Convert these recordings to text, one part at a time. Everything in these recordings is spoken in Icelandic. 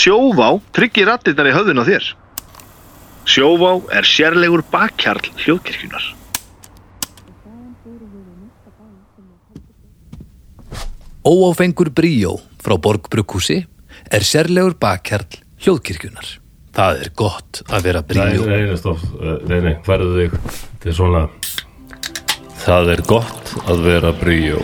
Sjóvá tryggir rattirnar í höfðun á þér. Sjóvá er sérlegur bakkjarl hljóðkirkjunar. Óáfengur bríó frá Borgbrukkúsi er sérlegur bakkjarl hljóðkirkjunar. Það er gott að vera bríó. nei, nei, stopp, nei, nei, færðu þig til svona Það er gott að vera bríó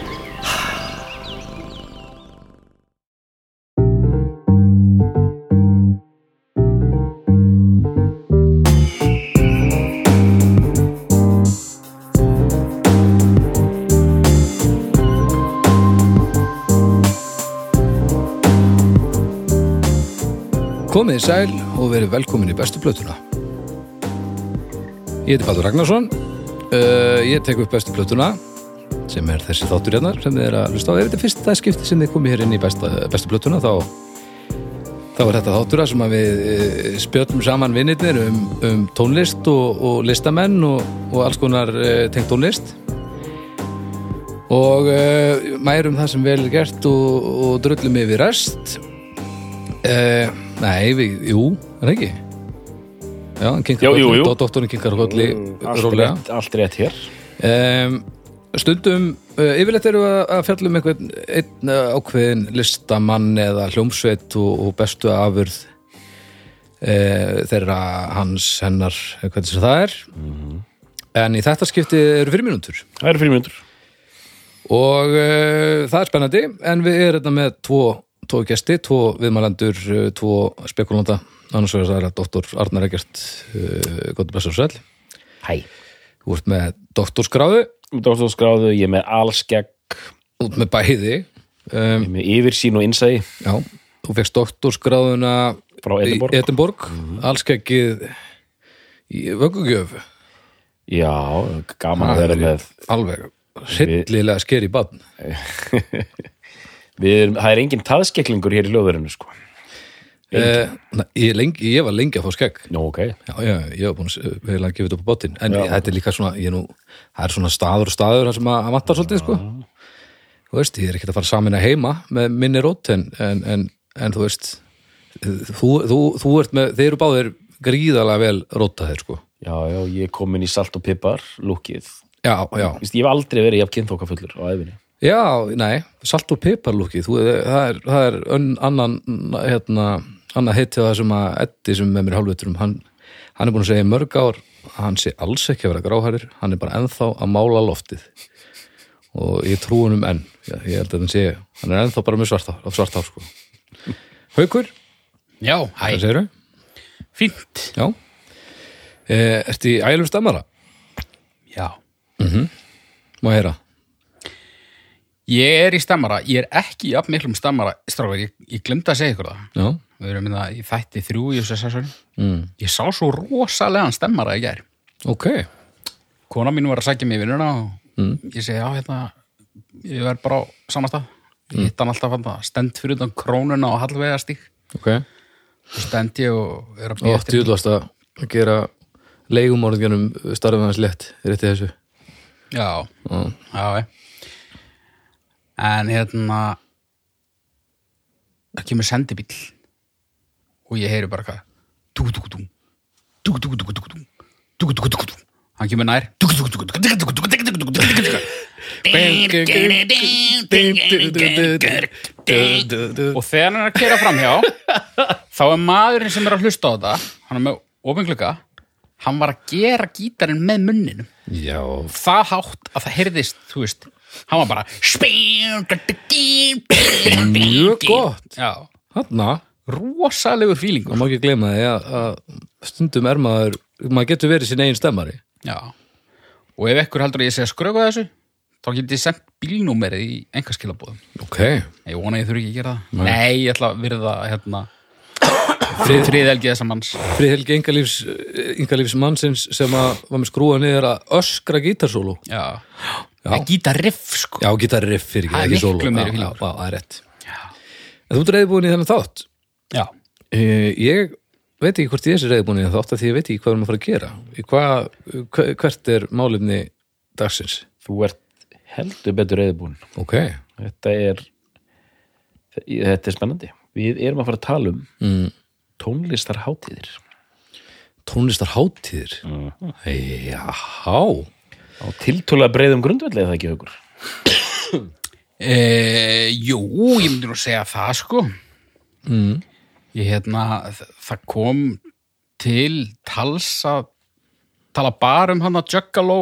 Komið í sæl og verið velkomin í bestu plötuna. Ég heiti Baldur Ragnarsson, uh, ég tek upp bestu plötuna sem er þessi þáttur hérna sem þið er að hlusta á. Ef þetta er fyrsta skipti sem þið komið hér inn í besta, bestu plötuna þá, þá er þetta þáttura sem við uh, spjötum saman vinnirnir um, um tónlist og, og listamenn og, og alls konar uh, tengt tónlist og uh, mærum það sem vel er gert og, og drullum yfir rest Uh, nei, við, jú, er ekki? Já, hann kinkar kolli, doktorinn kinkar rólega. rétt, allt rétt hér Um, stundum, uh, yfirleitt eru að, að fjalla um einhvern einn uh, ákveðin listamann eða hljómsveit og, og bestu afurð uh, þeirra hans, hennar, hvernig sem það er. En í þetta skipti eru fyrir mínútur. Það eru fyrir mínútur Og uh, það er spennandi, en við erum þetta með tvo, tvo gesti, tvo viðmælendur, uh, tvo spekulanda, annars vegar það er að doktor Arnar Egert, uh, gott blessur sæl. Hæ. Þú ert með doktorskráðu, Dóttarskráðu, ég er með alskegg. Út með bæði. Ég Um, er með yfirsýn og innsæði já, þú fegst doktorskráðuna frá Edinborg. Edinborg, allskeggið í vöggugjöf, Já, gaman að vera með alveg hryllilega sker í badn. við Það er engin taðskeklingur hér í hljóðverðinu sko. Uh, ég, lengi, ég var lengi að fá skegg. Nú, ok. Já, já, ég var búin að vel að gefa þetta upp á bátinn en ég, þetta er líka svona, ég nú það er svona staður og staður sem að, vantar svolítið sko. þú veist, ég er ekkert að fara samin að heima með minni rót en, en, en, en þú veist þú, þú, þú ert með, þeir eru báðir gríðalega vel rótaðir sko. Já, já, ég er komin í salt og pipar lúkið já, já, Vist, Ég hef aldrei verið jafn kynþókafullur á æfinni já, nei salt og piparlúki, það er, það er annan, hérna annað heitið það sem að Eddi sem með mér hálfviturum, hann, hann er búin að segja mörg ár hann sé alls ekki að vera gráhærir hann er bara ennþá að mála loftið og ég trú hann um enn ég, ég held að hann sé, hann er ennþá bara með svart hár, svart hár sko. Haukur, Já, hæ, hvað segirðu? fínt Já e, Ertu í ælum stemmara? Já Má ég heyra? Ég er í stammara, ég er ekki jafn miklum stammara stráfið, ég, ég glemdi að segja ykkur það. Já. Við erum minna í þætti þrjú í þessu sessari mm. Ég sá svo rosalegan stemmara í gær. Ok, Kona mín var að mig í vinnuna og Mm. ég segi, já, hérna ég verð bara á samastað Ég hitt hann alltaf hann stend fyrir utan krónuna og hallvega stík ok. Svo stend ég og er að Og býja eftir djúðlast að gera leigumorðingunum starfið hans létt rétti þessu. Já, Já. já, já En hérna það kemur sendibíll og ég heyri bara hvað Dúgudúgudú Dúgudúgudúgudú Dúgudúgudúgudú Hann kemur nær Og þegar hann er að kera framhjá þá er maðurinn sem er að hlusta á þetta hann er með opingluga hann var að gera gítarinn með munninum. Já, það hátt að það heyrðist, þú veist hann var bara mjög gott. Já, Hanna, rosalegur fílingur það má ekki gleyma því að, að stundum er maður maður getur verið sín eigin stemmari. Já. og ef ekkur heldur að ég að skröfa þessu þá get ég sendt bílnúmerið í engaskilabóðum Ok, ég vona að ég þurfi ekki að gera það. Nei, ég ætla að virða hérna, frið, friðelgi þessa manns. Friðhelgi Ingalífs Ingalífs mannsins sem að var með skrúa niður að öskra gítarsólu. Já, Já. gítarriff sko. Já, gítarriff fyrir ekki, ekki meiri Já, það er rétt. En þú ert reyðbúin í þennan þátt. Já, Uh, ég veit ekki hvort ég er reyðbúin í þátt af því ég veit ekki hvað við erum að fara að gera. Hve- hvert er málefni dagsins? Þú ert heldur betur reyðbúin ok, Þetta er Þetta er spennandi. Við erum að fara að tala um mm. Tónlistar hátíðir tónlistar hátíðir Mhm. já á tiltölulega breiðum grundvelli eða ekki hugur E, jú, ég myndi nú segja það sko. Mm. ég hérna, það kom til tals að tala bara um hann að Juggalo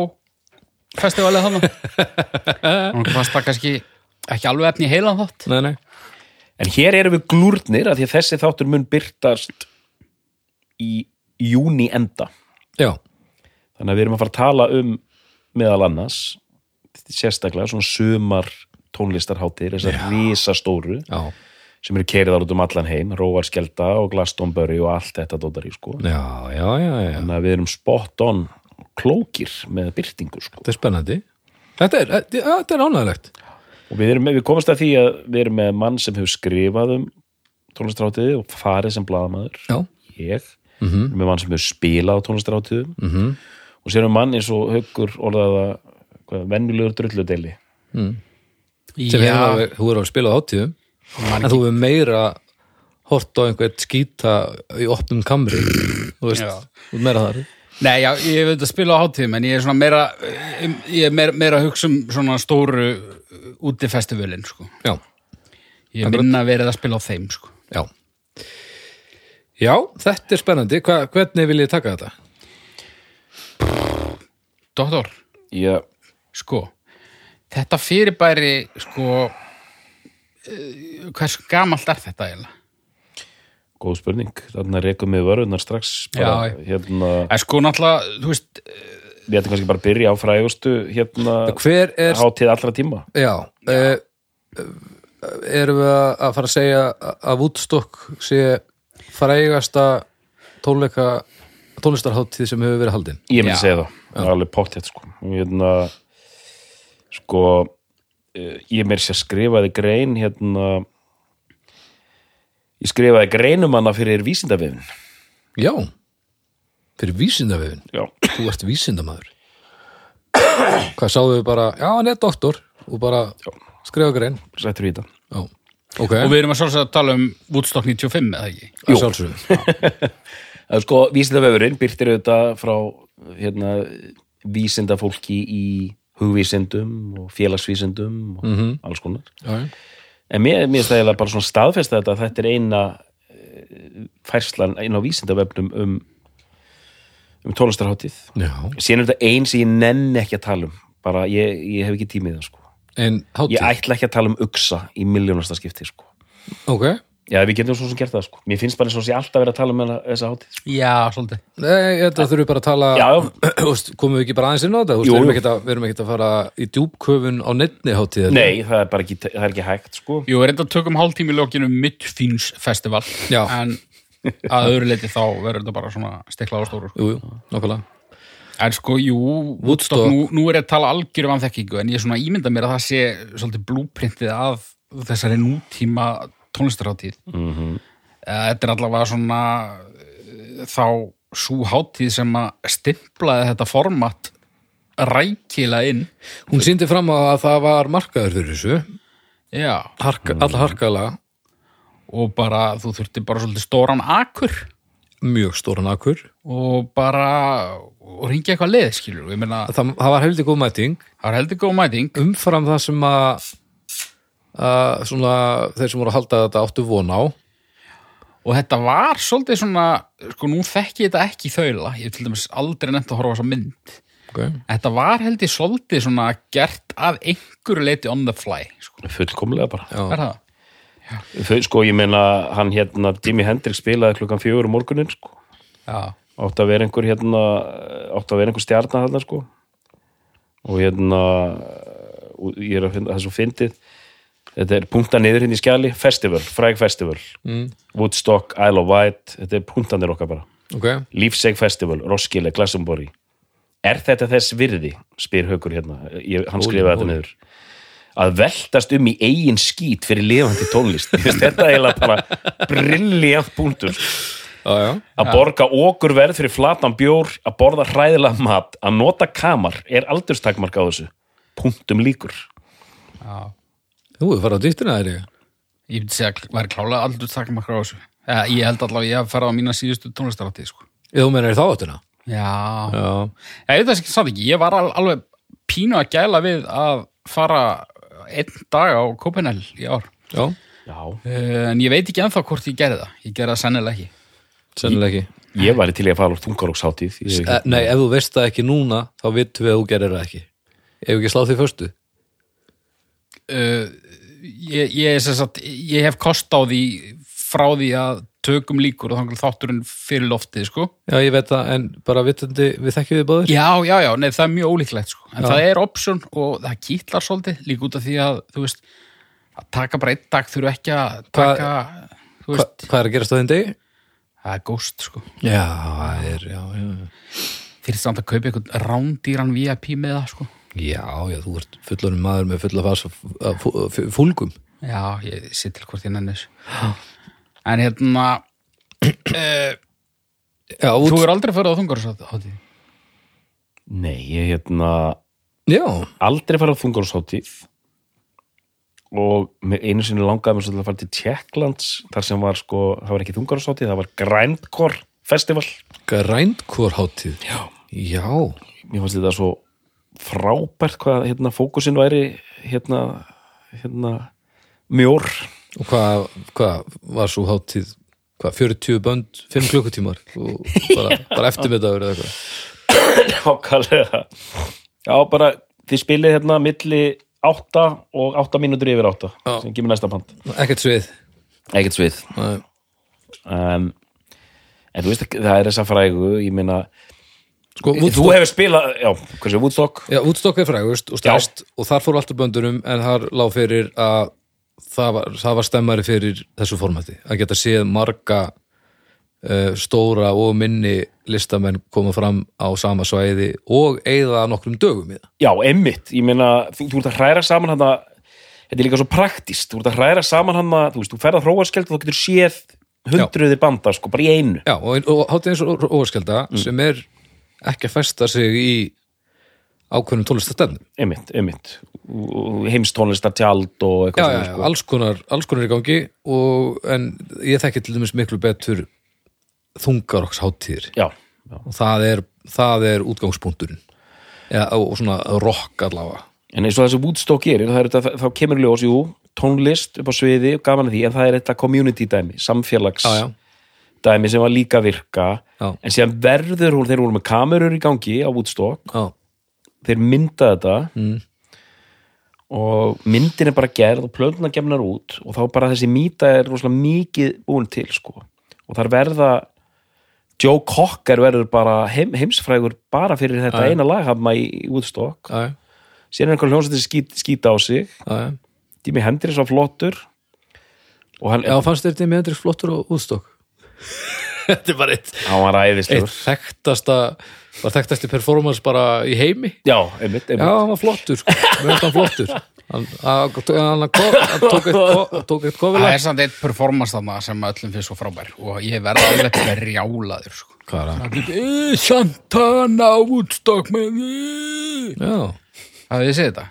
festivalið hann og fannst það kannski ekki alveg efni í heilan þátt. Nei, nei. En hér erum við glúrnir að því að þessi þáttur mun byrtast í júni enda. Já, þannig að við erum að fara að tala um meðal annars sérstaklega svona sumar tónlistarháttir þessar risastóru já, sem eru keiriðar út um allan heim Róarskelda og Glastonbury og allt þetta dóttar í sko. Já, já, já, já. þannig að við erum spot on klókir með byrtingu sko. Þetta er spennandi. Þetta er, þetta er ánægilegt og við, erum, við komast að því að við erum með mann sem hefur skrifað um tónlistarháttiði og farið sem blaðamaður. Já, ég, mm við erum með mann sem hefur spilað á tónlistarháttiðum -hmm. og sér um mann eins og haugur orðaða hvað, venjulegur drulludeli. Sem hefur þú er að spila á hátíðum. En þú hefur meira hort á einhvern skýta í opnum kamri. Þú veist, þú ert meira þar. Nei, já, ég veit að spila á hátíðum en ég er svona meira ég er meira, meira að hugsa um svona stóru útifestivalin sko. já, ég minna verið að spila á þeim sko. já já, þetta er spennandi Hva, hvernig vil ég taka þetta? Doktor, Já, sko þetta fyrirbæri sko uh, hversu gamalt er þetta eiginlega? góð spurning þarna rekum við vörunar strax bara, Já, hérna, En sko náttúrulega, þú veist við ætlum kannski bara að byrja á frægustu hérna, er, hátíð allra tíma. Já, já. erum við að að fara að segja að Woodstock sé frægasta tónleika tónlistarháttíð sem hefur verið haldin? Ég myndi segja það, það er alveg póttið sko. Hérna sko eh, ég meir sér skrifaði grein hérna ég skrifaði greinum hana fyrir vísindavefin já, fyrir vísindavefin þú ert vísindamaður. Hvað sáðu við bara, já hann er doktor og bara skrifa grein. Sættur í þetta. Já, ok, og við erum að sjálfsögða að tala um Woodstock 95 eða ekki? að sjálfsögðu. Það er sko, vísindavefurinn byrtir auðvitað frá hérna, vísindafólki í hugvísindum og félagsvísindum og Mhm. alls konar. já. En mér, mér er það bara svona staðfesta þetta að þetta er eina eh, færslan, eina á vísindavefnum um, um tónlistarháttið. já, Síðan er þetta ein sem ég nenni ekki að tala um. Bara ég, ég hef ekki tímið það sko. en Ég ætla ekki að tala um uksa í miljónasta skipti sko. ok, Já, við getum svo sem gert það sko. Mér finnst bara eins og sé alltaf verið að tala um þessa hátíð. Sko. Já, svolítið Nei, þetta þurfum við bara að tala Já, já. Þú veist, komum við ekki bara aðeins inn á þetta við, erum ekkert að, við erum ekkert að fara í djúpköfun á nefni hátíð Nei, það er bara ekki, það er ekki hægt sko. Jú, er þetta tökum hálftími í lokinu Midfins festival Já. en að öðru leiti þá verður þetta bara svona stikla á stóru sko. Jú, jú, nákvæmlega. En sko, jú, Woodstock, nú, nú er ég að tala algjörum af þekkingu en ég er svona ímynda mér að það sé svolítið blúprintið af þessari nútíma tónlistarhátíð. Mm -hmm. Þetta er allavega svona eh, þá svo hátíð sem að stimplaði þetta format rækilega inn. Hún síndi fram að það var markaður fyrir þessu. Já, harka, Alla harkalega, og bara þú þurfti bara svolítið stóran akur mjög stóran akkur og bara og ringi eitthvað leið, skilur ég meina, Það, það var heldur góð mæting það var heldur góð mæting umfram það sem að, að svona, þeir sem voru að halda þetta áttu von á og þetta var svolítið svona sko nú þekki ég þetta ekki í þaula ég hef til dæmis aldrei nefnt að horfa á þessa mynd okay. þetta var held ég svolítið svona gert að einhverju leiti on the fly sko. Fullkomlega bara. Já. er það? Þau, sko, ég meina, hann hérna, Jimi Hendrix spilaði klukkan fjögur um morgunin, sko. Átt að vera einhver, hérna, átt að vera einhver stjarnar þarna, sko. Og hérna, og ég er að finna, það svo fyndið. Þetta er punta niður hérna í skjali, festival, fræg festival. Mm. Woodstock, Isle of Wight, þetta er puntanir okkar bara. ok, Lífseg festival, Roskilde, Glastonbury. Er þetta þess virði, spyr Haukur hérna, ég, hann skrifaði þetta niður að veltast um í eigin skít fyrir lifandi tónlist. Þetta er eiginlega bara brilljant punktur. Já, já. Að borga okkur verð fyrir flatan bjór að borða hræðilega mat að nota kamar er aldurstakmark á þessu. Punktum líkur. Já. Þú er farið á dýttina þeir ég? Ég myndi segja að væri klálega aldur takmarkar á þessu. Ja, ég held allavega að ég hef farið á mína síðustu tónlistaráttið sko. Þú menir þá áttuna? já, Já. ég veit það ekki samt ekki. Ég var al- alveg pínu að gæla við að fara einn dag á Copenhagen í ár Já, Já, uh, en ég veit ekki ennþá hvort ég gerði það ég gerði það sennilega ekki sennilega ekki. ég væri til í að fara á þungaróksháttíð Ég- Eh, Nei, ef þú veist það ekki núna, þá vitum við að þú gerir það ekki. Ef ekki slá því förstu. uh, ég, ég, sem sagt, ég hef kost á því frá því að tökum líkur og þannig þátturinn fyrir loftið sko. Já, ég veit það, en bara vitandi, við þekkjum við báðir. já, já, já, nei, það er mjög ólíklegt sko. en Já. það er option og það kýtlar svolítið líka út af því að þú veist, að taka bara einn dag þurfu ekki að taka þú Hva, veist, hvað er að gerast á þinn degi? það er ghost sko. Já, það er, já, já. fyrir samt að kaupa einhvern rándýran VIP með það sko. Já, já, þú ert fullorinn maður með fulla fas af af fú- f- fúlgum. já, ég sitt til hvort ég nenni þessu en hérna uh, Já, þú út, er aldrei farið á þungarsáttíð Nei, ég hérna já, aldrei farið á þungaróksháttíð og einu sinni langaði mér svolítið að fara til Tjekklands þar sem var sko, það var ekki þungaróksháttíð það var Grindcore Festival. Grændkórháttíð. Já. Já, mér fannst þetta svo frábært hvað hérna fókusin væri hérna, hérna mjór og hvað, hvað var svo háttíð, hvað, 40 bönd, 5 klukkutímar? Og bara, bara eftirmyndaður eða eitthvað. Nákvæmlega. Já, bara þið spilið hérna milli 8 og 8 mínútur yfir 8 Já. sem kemur næsta pant. Ekkert svið. Ekkert svið. Um, En þú veist ekki, það er þessa frægu ég meina, Sko, þú hefur spilað já, hvað sé, Woodstock? Já, Woodstock er frægust og stærst og þar fór alltaf böndunum en þar lág fyrir að það var, það var stemmari fyrir þessu formati. Að geta séð marga uh, stóra og minni listamenn koma fram á sama svæði og eigða nokkrum dögum í það. Já, emmitt, ég meina þú, þú ert að hræra saman hann þetta er líka svo praktist, þú ert að hræra saman hann þú veist, þú ferð að hróarskeld og þú getur séð hundruði banda, sko, bara í einu Já, og, og hátíð eins og óvarskjölda sem er ekki að festa sig í ákveðnum tónlistastefnum. Emmitt, emmitt heimstónlistar tjald og eitthvað já, já, alls konar, alls konar í gangi og, en ég þekki til dæmis miklu betur þungarokks hátíðir já, já. og það er, það er útgangspunkturinn. Ja, og svona rock allavega. En eins og þessi Woodstock gerir, það er þá kemur ljós, jú, tónlist upp á sviði og gaman því, en það er þetta community dæmi, samfélags Já, dæmi sem var líka virka, Já. en síðan verður hún, þeir voru með kamerur í gangi á Woodstock, já, þeir mynda þetta Mm. og myndin er bara gerð og plöðuna gefnar út og þá bara þessi mýta er rosalega mikið búin til, sko. Og þar verða Joe Cocker verður bara heim, heimsfrægur bara fyrir þetta Já. eina laghafma í, í já, Síðan er einhver hljómsveitir skít, skýta á sig. Jimi Hendrix var flottur og hann, Já, fannst þér með Hendrix flottur og útstokk? Þetta er bara eitt, hann var eitt þekktasta var þekktasti performance bara í heimi. Já, einmitt, Já, einmitt. hann var flottur, sko, hann flottur. Hann, hann, hann, hann tók eitt ko- tók eitt það er samt eitt performance þarna sem öllum finnst svo frábær. Og ég verða alveg berjálaður sko. Hvað er það? Santana Woodstock með Já, hafið þið séð þetta?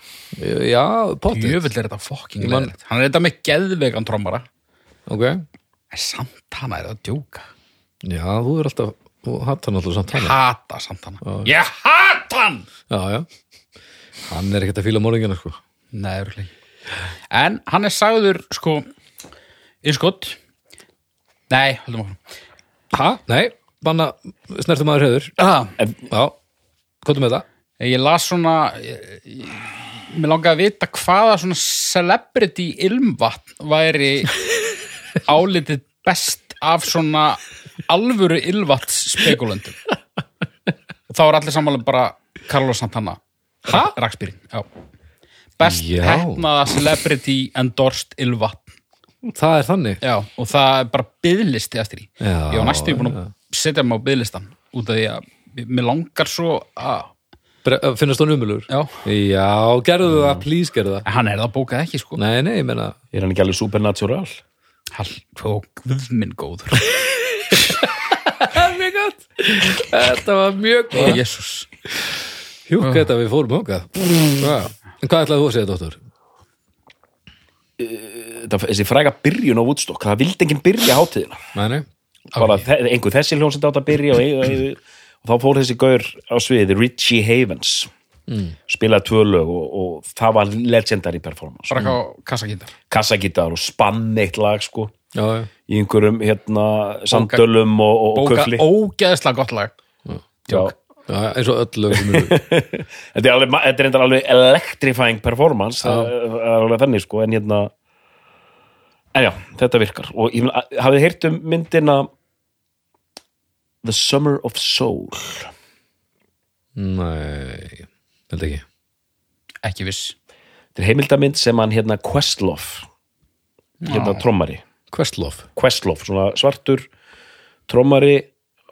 já, potið Jöfull er þetta man- leðilegt hann er þetta með geðvegan trommara. Ok, en Santana er það að djóka já, þú er alltaf þú hatt hann alltaf samt hann hata Santana ég hata hann! Já, já. Hann er ekkert að fíla morðingina, sko. Nei, ekki. en hann er sagður sko innskott nei, höldum okkur Ha? Nei, banna snertum maður hefur ah, Já, hvað með það? ég las svona ég, ég, mér langaði að vita hvaða svona celebrity ilmvatn væri álitið best af svona alvöru ilmvatns spekulöndum og þá er allir sammála bara Carlos Santana Ha? Rakspýrin, já best Já. hefnaða celebrity endorsed ilmvatn Það er þannig Já, og það er bara byðlisti eftir því. Já, ég var næstu búin að setja mig á byðlistan út af því að mér langar svo að, Bre Finnast hann umulur? já, Já, gerðu það, please gerðu það en hann er það bókað ekki sko. Nei, nei, ég meina Er hann ekki alveg supernatural? Hall, og guðminn góður. Þetta var mjög Jésús. Hjúk þetta við fórum hókað En hvað ætlaði þú að segja, dóttur? þetta, þessi fræga byrjun á Woodstock það vildi enginn byrja hátíðina. Nei, nei, einhver þessi hljómsett átt að byrja og, og, og, og þá fór þessi gaur á sviði Richie Havens spilaði tvö lög og, og það var legendary performance. Bara eitthvað kassakindar kassagítar og spann eitt lag sko. Já, já, í einhverjum hérna samtölum og, og, og bóka köfli ógeðslega gott lag. Eins og öll lög sem eru þetta er, alveg, þetta er reyndar alveg electrifying performance það er alveg þannig sko en hérna en já, þetta virkar. Og hafið þið heyrt um myndina The Summer of Soul? Nei, held ekki. Ekki viss. Þetta er heimildamind sem hann hérna Questlove hérna trommari Questlove. Questlove, svona svartur trommari,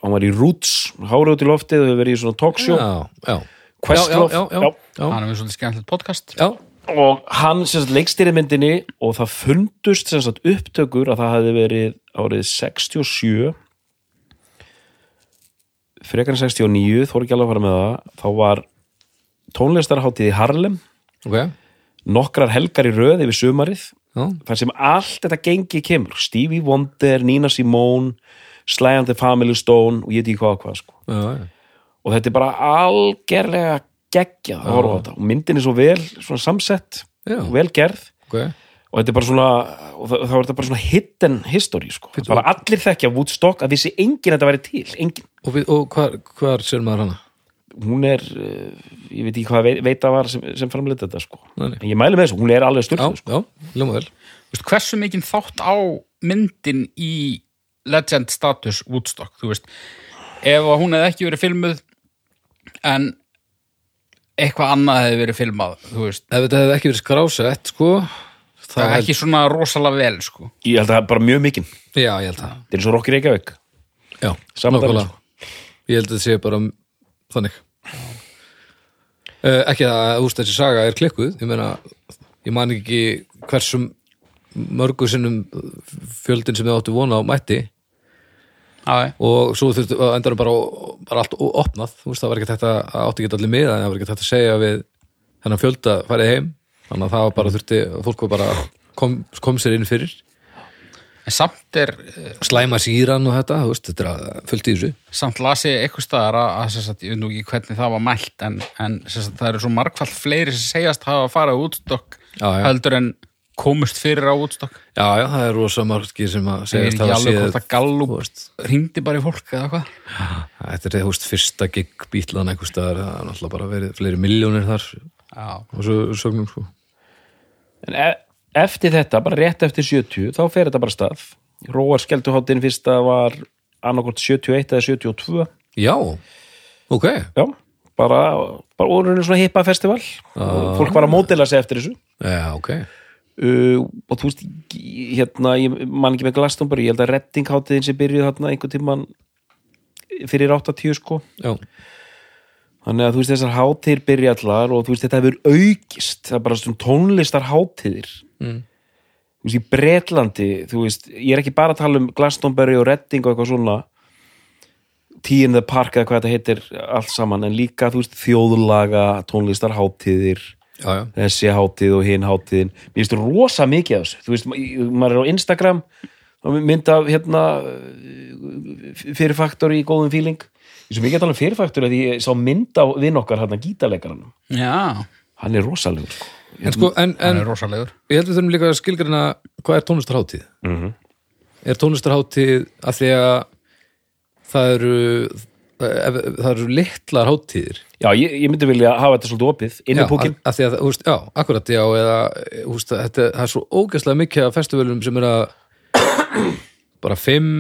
hann var í Roots hárið út í loftið og hefur verið í svona talkshow Já, já. Questlove, já, já, já, já, hann er með svolítið skemmtilegt podcast. Já. og hann sem sagt leikstýrið myndinni og það fundust sem sagt upptökur að það hefði verið árið 67 frekar en 69 þó er ekki alveg að fara með það. Þá var tónlistarháttíð í Harlem. Ok. Nokkrar helgar í röð yfir sumarið þar sem allt þetta gengi kemur. Stevie Wonder, Nina Simone Sly and the Family Stone og ég veit ekki hvað og hvað sko. já, já. Og þetta er bara algerlega geggjað að horfa á þetta. Og myndin er svo vel svona samsett, Já. og vel gerð. Ok, og þetta er bara svona það var þetta bara svona hidden history sko. Bara allir þekkja Woodstock að vissi enginn að þetta væri til, enginn. Og, og hvar, hvar sér maður hana? Hún er, uh, ég veit ekki hvað veit, veita var sem, sem framleitt þetta sko. Nei, en ég mæli með þessu, hún er alveg Já, styrkuð sko. já, ljóma vel. Vist, hversu mikinn þátt á myndin í legend status Woodstock þú veist, ef að hún hefði ekki verið filmuð en eitthvað annað hefði verið filmað þú veist, Ef þetta hefði ekki verið skrásett, sko það er ekki svona rosalega vel sko. ég held að það er bara mjög mikinn. Já, ég held það. Þetta er eins og Rocky Reykjavík. Já, nákvæmlega. Ég held að þetta sé bara þannig Ekki að veist þessi saga er klikkuð. Ég meina, ég man ekki hversum mörgu sinnum fjöldin sem þið áttu vona á mætti. Já, og svo þurftu að endarum bara, bara allt opnað, þú veist það var ekki þetta að átti ekki allir miða, en það var ekki þetta að segja við þennan fjölda farið heim. Þannig að það var bara þurfti, fólk var bara kom, kom sér inn fyrir en samt er eh, slæma síran og þetta, veist, þetta er fullt í þessu. samt las ég eitthvað staðar að, að ég veit nú ekki hvernig það var mælt en, en sagt, það eru svo margfald fleiri sem segjast hafa farið á útstokk heldur en komust fyrir á útstokk Já, já, það er rosa margir sem að ég veit segjast ekki hafa alveg séð hvort að Gallup hringdi bara í fólk eða hvað. Þetta er, þú veist, fyrsta gig bítlan einhvers staðar, það er náttúrulega bara verið fleiri miljónir þar. Já, og svo sögnum, sko. En e eftir þetta, bara rétt eftir 70 þá fer þetta bara stað. Róar Skelduháttin fyrsta var annarkort 71 eða 72 Já, ok. Já, bara, bara orðinu svona hippa festival. Og fólk var að mótila sig eftir þessu. Já, ok. Uh, og þú veist hérna, ég man ekki með Glastonbury ég held að Reddingháttiðin sem byrjuð þarna einhvern tíman fyrir 80 sko. Já, þannig að þú veist þessar hátíðir byrja allar og þú veist þetta hefur aukist. Það er bara svona tónlistar hátíðir. Mm. þú veist í Bretlandi þú veist, ég er ekki bara að tala um Glastonbury og Redding og eitthvað svona Tea in the Park eða hvað þetta heitir allt saman, en líka þú veist þjóðlaga tónlistar hátíðir já, já, þessi hátíð og hinn hátíðin. Mér finnst rosa mikið af þessu. Þú veist, ma- maður er á Instagram og mynda hérna fyrirfaktor í góðum fíling ég mikið að tala um fyrirfaktor að ég sá mynd á vinn okkar hérna gítarleikaranum já. Hann er rosalegur sko. En sko, en, en er rosalegur. ég held við þurfum líka að skilgrina hvað er tónlistarháttíð mm -hmm. er tónlistarháttíð að því að það eru það eru litlar háttíðir já, ég, ég myndi vilja hafa þetta svolítið opið inn í púkin að, að því að, þú veist, já, akkurat, já eða, veist, þetta, það er svo ógæslega mikið af festivalum sem er að bara fimm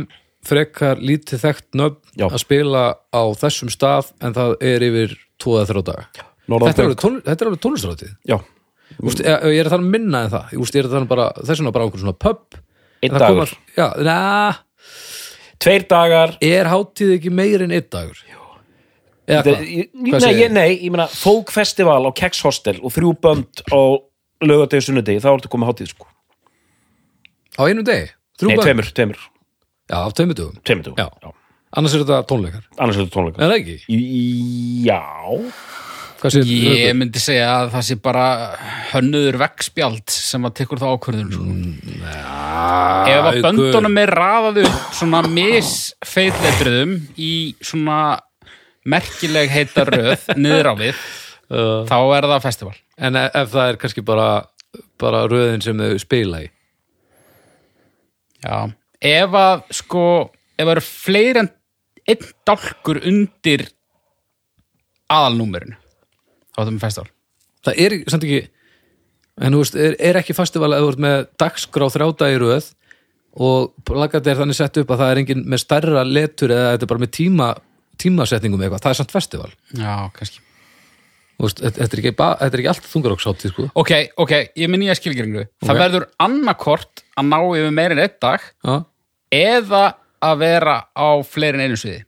frekar lítið þekkt nöfn að spila á þessum stað en það er yfir tvo eða þrjá daga. Norðan þetta er tón, þetta er alveg Þú veist, ég, er að tala um minna en það. Veist, ég er að tala um bara, þess vegna bara einhver svona pub. Einn það dagur, koma- já, na, tveir dagar. Er hátíð ekki meir en einn dagur? Eða hvað? ég- nei, ég, nei, ég meina fólkfestival á Kex Hostel og þrjú bönd á lögadegi sunnudegi, þá ertu komið hátíð sko. á einum degi? Nei, tveimur, tveimur, já, á tveimur dögum. Tveimur dögum. Já. annars er þetta tónleikar. Annars er þetta tónleika er það ekki? Í- já, Ég myndi segja að það sé bara hönnuður veggspjald sem að tekur það ákvörðun sko. Ef að böndunum er raðað upp svona misfeitletriðum í svona merkileg heita röð niður á við þá er það festival. En e- ef það er kannski bara, bara röðin sem þau spila í? Já, ef að sko, ef það eru fleiri en einn dálkur undir aðalnúmerinu þá er það með festival Það er samt ekki en þú veist, er, er ekki festival að þú ert með dagskrá þrjáta í röð og lagat er þannig sett upp að það er engin með stærra letur eða þetta er bara með tíma tímasetningum eitthvað, það er samt festival. Já, kannski. Þetta er ekki, ba- þetta er ekki allt þungaróksáttið sko. Ok, ok, ég minn nýja skilgringu Það Ok. verður annarkort að ná yfir meirinn einn dag Já, eða að vera á fleiri en einu sviði.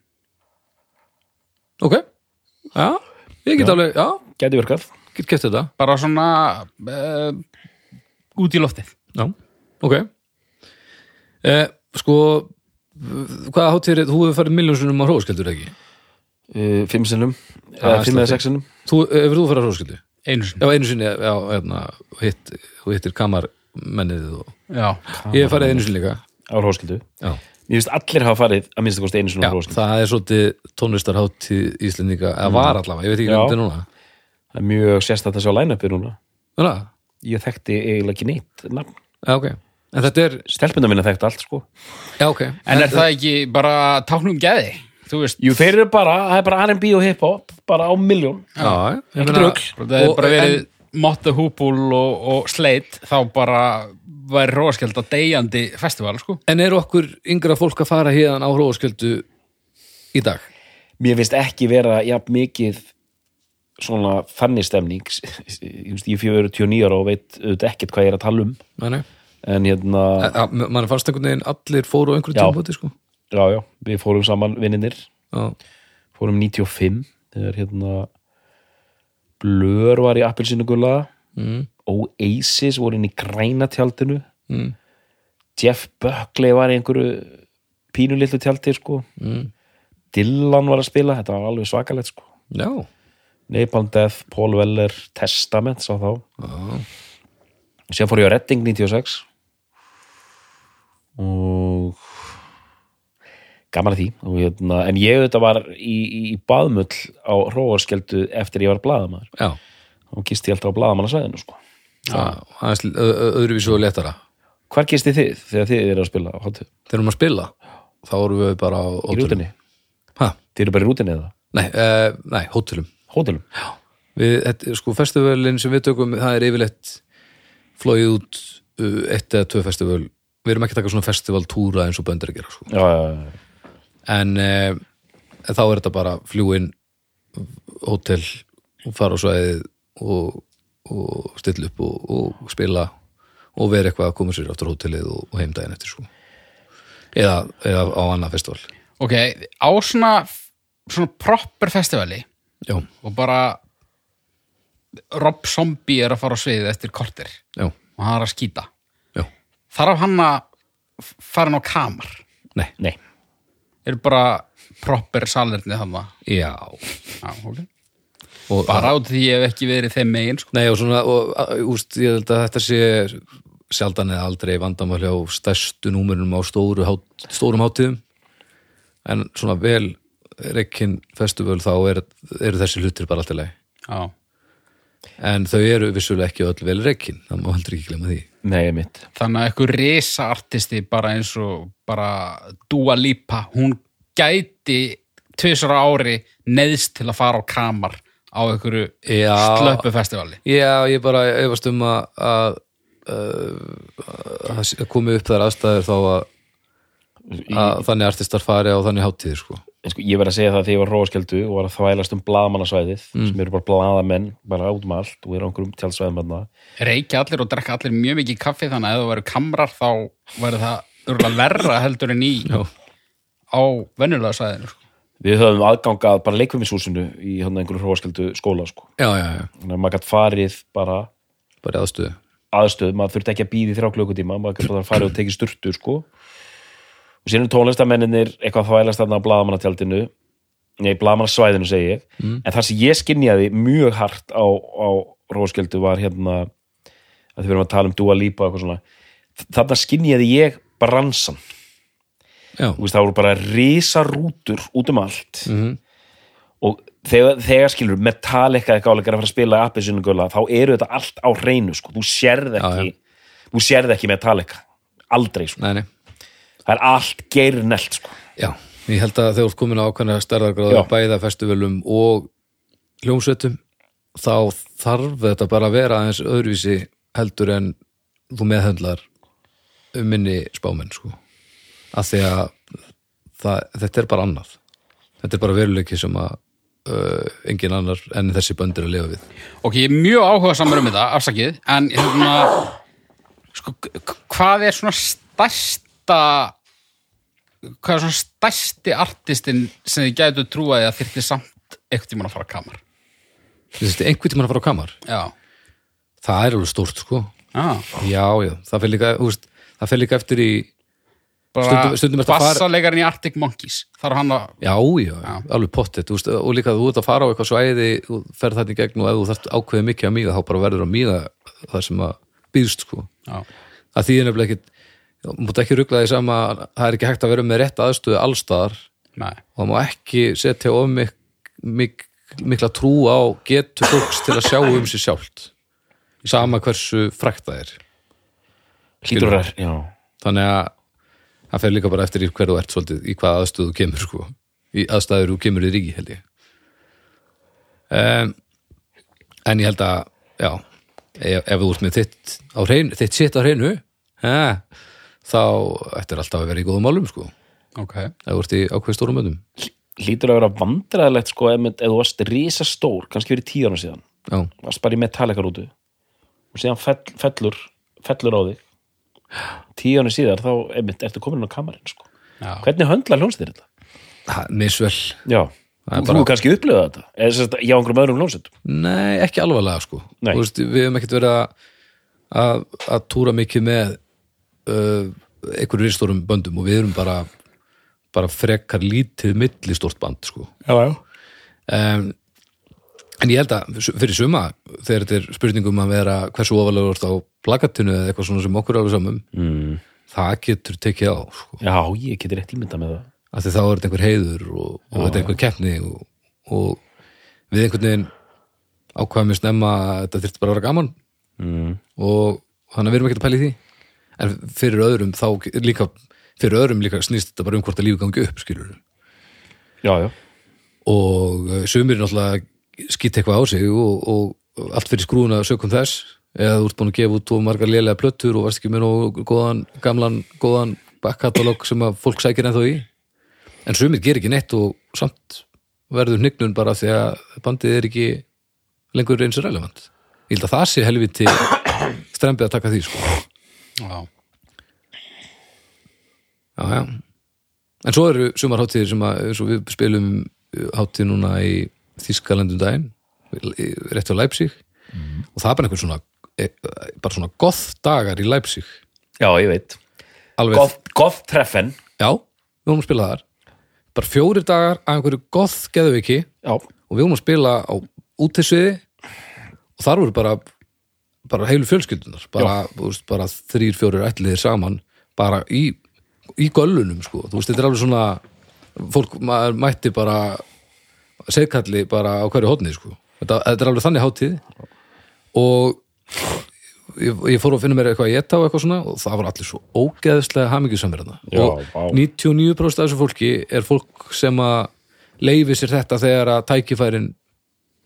Ok. Já, ég get alveg, já, Gæti virkað. Get gett þetta. Bara svona uh, út í loftið. Já, ok. Eh, Sko hvaða hátíðir, þú hefur farið miljónsunum á hróskildur ekki? uh, Fimm sinnum, eða fimm slatti. eða sex sinnum. Þú, hefur þú farið á hróskildu? einu sinni. Já, einu sinni, já, hérna hitt, hittir kamarmennið og Já, ég hef farið einu sinni líka á hróskildu Já, Mér finnst allir hafa farið að minnsta kosti einu sinni já á hróskildu það er svolítið tónlistarháttíð Íslendinga, eða var allavega, ég veit ekki hvernig þetta er núna. Það er mjög sérstætt að sjá line-upi núna. Það? Ég þekkti eiginlega ekki neitt nafn. Já, ok. En þetta er, Stelpuna minna þekkti allt sko. Já, ok. En er það ekki bara táknum geði? Þú veist, Jú, þeir eru bara, það er bara R&B og hip-hop bara á miljón Já, ég meina- það er bara verið en- Motta Húbúl og, og Sleit þá bara væri róskjald að deyjandi festival, sko. En er okkur yngra fólk að fara hérna á hróskildu í dag? Mér finnst ekki vera jafn mikið svona þannig stemning. Ég fyrir 29 ára og veit auðvitað ekkert hvað ég er að tala um. Nei, nei. En hérna, mann fannst einhvern veginn allir fóru á einhverju tímpoti sko. já, já, við fórum saman vinninir, já, fórum 95 þegar hérna Blur var í appelsinu mm, Oasis voru inn í græna tjaldinu mm, Jeff Buckley var í einhverju pínulillu tjaldi sko. Mm. Dylan var að spila, þetta var alveg svakalegt sko. Já, Napalm Death, Paul Weller, Testament sá þá. Já. síðan fór ég á Redding 96 og gaman að því. Hérna, en ég auðvitað var í, í, í baðmull á hróarskeldu eftir ég var blaðamaður. Já. Og gisti ég alltaf á blaðamannasvæðinu sko. Öðruvísu og letara hvar gisti þið þegar þið eru að spila þegar erum að spila þá vorum við bara á hótelum. þið eru bara í rútinni eða? nei, uh, nei, hótelum. Hótelum? við, þetta, sko, festivalin sem við tökum það er yfirleitt flóið út uh, eitt eða tvö festival. Við erum ekki að taka svona festivaltúra eins og böndir að gera sko. já, já, já, en uh, þá er þetta bara fljúin hótel og fara á svæðið og, og stilla upp og, og spila og vera eitthvað að koma sér áttur á hótelið og, og heimdægin eftir sko. Eða, eða á annað festival. Ok, á svona svona proper festivali já, og bara Rob Zombie er að fara á sviðið eftir korter já, og hann er að skýta já, þarf hann að fara inn á kamar? Nei. Nei. Er bara proper salerni hann já, Já, ok og, bara át því ég hef ekki verið þeim megin sko. Nei og svona, og, úst, ég held að þetta sé sjaldan eða aldrei vandamáli á stærstu númurunum á stóru hát, stórum hátíðum. En svona vel reikinn festival þá er, eru þessi hlutir bara alltaf leið Já. en þau eru vissulega ekki öll vel reikinn það má heldur ekki glemma því. Nei, mitt þannig að eitthvað risa artisti bara eins og bara Dua Lipa hún gæti tvisar á ári neðst til að fara á kamar á einhverju Já. slöppu festivali Já, ég bara efast um að að, að, að komi upp þar aðstæður þá að, að þannig artistar fari á þannig hátíðir sko. En sko, ég verð að segja það þegar ég var hróaskjöldu og var að þvælast um blaðamannasvæðið sem eru bara blaðamenn, bara át um allt og eru á einhverjum tjaldsvæðum þarna reykja allir og drekka allir mjög mikið kaffi þannig að ef það verður kamrar þá verður það verra heldur en í Já. á venjulega sæðinu sko. Við höfum aðgangað bara leikfumishúsinu í hann einhverju hróaskjöldu skóla sko. Já, já, já, Þannig að maður gætt farið bara bara aðstöðu. aðstöð, maður þurfti ekki að býða í þrjá klukkutíma, maður gætt bara farið og tekið sturtu sko. og síðan er tónlistamenninir eitthvað þvælast þarna á blaðamannatjaldinu. Nei, blaðmannarsvæðinu segi ég. En það sem ég skinjaði mjög hart á, á róskjöldu var hérna að þið verðum að tala um eitthvað svona. Þarna skinjaði ég bransan veist, það voru bara risarútur út um allt og þegar, þegar skilur Metallica eitthvað áleikar að fara að spila appisinu gulla, þá eru þetta allt á hreinu sko. þú sérð ekki þú sérð ekki Metallica, aldrei sko. nei, nei það er allt geirnelt sko. Já, ég held að þegar þú ert komin á ákvæmlega stærðargráða Já. bæða festivalum og hljómsveitum þá þarf þetta bara að vera aðeins öðruvísi heldur en þú meðhöndlar um minni spámenn sko. Að því að það, þetta er bara annað. Þetta er bara veruleiki sem að uh, engin annar en þessi böndir að lifa við. Ok, ég er mjög áhuga samar um þetta, afsakið, en hérna, sko, hvað er svona stærsta, hvað er svona stærsti artistinn sem þið gætu trúaði að þyrfti samt eitthvað tímann að fara að kamar? Þessi, einhvern tímann að fara á kamar? Já, það er alveg stórt sko. Já, já, já, það fer líka, úst, það fer líka eftir í bara bassalegarinn í Arctic Monkeys, þarf hann að, Já, já, alveg pottet. Veist, og líka þú ert að fara á eitthvað svæði og ferð þarna í gegn og ef þú þarft ákveðið mikið að míga þá bara verður að míga það sem að býðst sko. Já, að því er nefnilega ekki mútt ekki ruggla því sama að það er ekki hægt að vera með rétt aðstöðu allstaðar nei, og það má ekki setja of mik, mik, mikla trú á getu fólks til að sjá um sér sjálft. Sama hversu frækt það er. Hlýtur já. þannig að það fer líka bara eftir í hver þú ert svolítið í hvað aðstöðu þú kemur sko. Í aðstæður þú kemur í ríki held ég. Um, en ég held að já, ef, ef þú ert með þitt á hreinu, þitt sitt á hreinu eh, þá ættir alltaf að vera í góðum málum sko. Ok, ef þú ert í ákveð stórum möndum. Hlýtur að vera vandræðilegt sko, ef, ef þú varst risastór, kannski fyrir tíu ára síðan. Já, varst bara í Metallica rútu og síðan fell, fellur fellur á þig tíu ára síðar þá einmitt, ertu komin inn á kamarinn sko. já, hvernig höndla hljónstir þetta? misvel. Já, þú bara- kannski upplifað þetta? Eða hjá einhverjum öðrum hljónsettum Nei, ekki alvarlega sko. Veist, Við hefum ekkert verið að, að, að túra mikið með uh, einhverju ristórum böndum og við erum bara bara frekar lítið millistórt band sko. Já, já. Um, en ég held að fyrir suma þegar þetta er spurningum að vera hversu ofalega á plakatinu eða eitthvað svona sem okkur alveg samum mm. það getur tekið á sko. Já, ég geti rétt ímynda með það af því þá er þetta einhver heiður og, og þetta er einhver keppni og, og við einhvern veginn ákvæðum við snemma að þetta þyrfti bara að vera gaman mm. og þannig að við erum ekki að pæla í því en fyrir öðrum þá líka fyrir öðrum líka snýst þetta bara um hvort að lífi gangi upp skilur Já, já og eh, sumir náttúrulega skýtt eitthvað á sig og, og allt fyrir skrúna sökum þess eða þú ert búin að gefa út og margar lélega plöttur og varst ekki með nóg góðan, gamlan, góðan backkatalog sem að fólk sækir ennþá í. En sumir ger ekki neitt og samt verður hnygnun bara því að bandið er ekki lengur eins og relevant. Ég held að það sé helviti strempið að taka því sko. Já, já, já. en svo eru sumar hátíðir sem að við spilum hátíð núna í Þískalandum daginn rétt á Leipzig. Og það er bara einhver svona e, bara svona goth dagar í Leipzig. Já, ég veit. Goth, goth treffen. Já, við vorum að spila þar. Bara fjórir dagar að einhverju goth geðviki Já, og við vorum að spila á útisviði. Og þar voru bara bara heilu fjölskyldunar bara, veist, bara þrýr, fjórir ætliðir saman. Bara í, í göllunum sko. þú veist, þetta er alveg svona fólk mætti bara segkalli bara á hverju hodni sko. þetta, þetta er alveg þannig hátíð. Og ég, ég fór að finna mér eitthvað að geta og eitthvað svona og það var allir svo ógeðslega hamingjusamir þarna Já, og vá. 99% af þessu fólki er fólk sem að leifi sér þetta þegar að tækifærin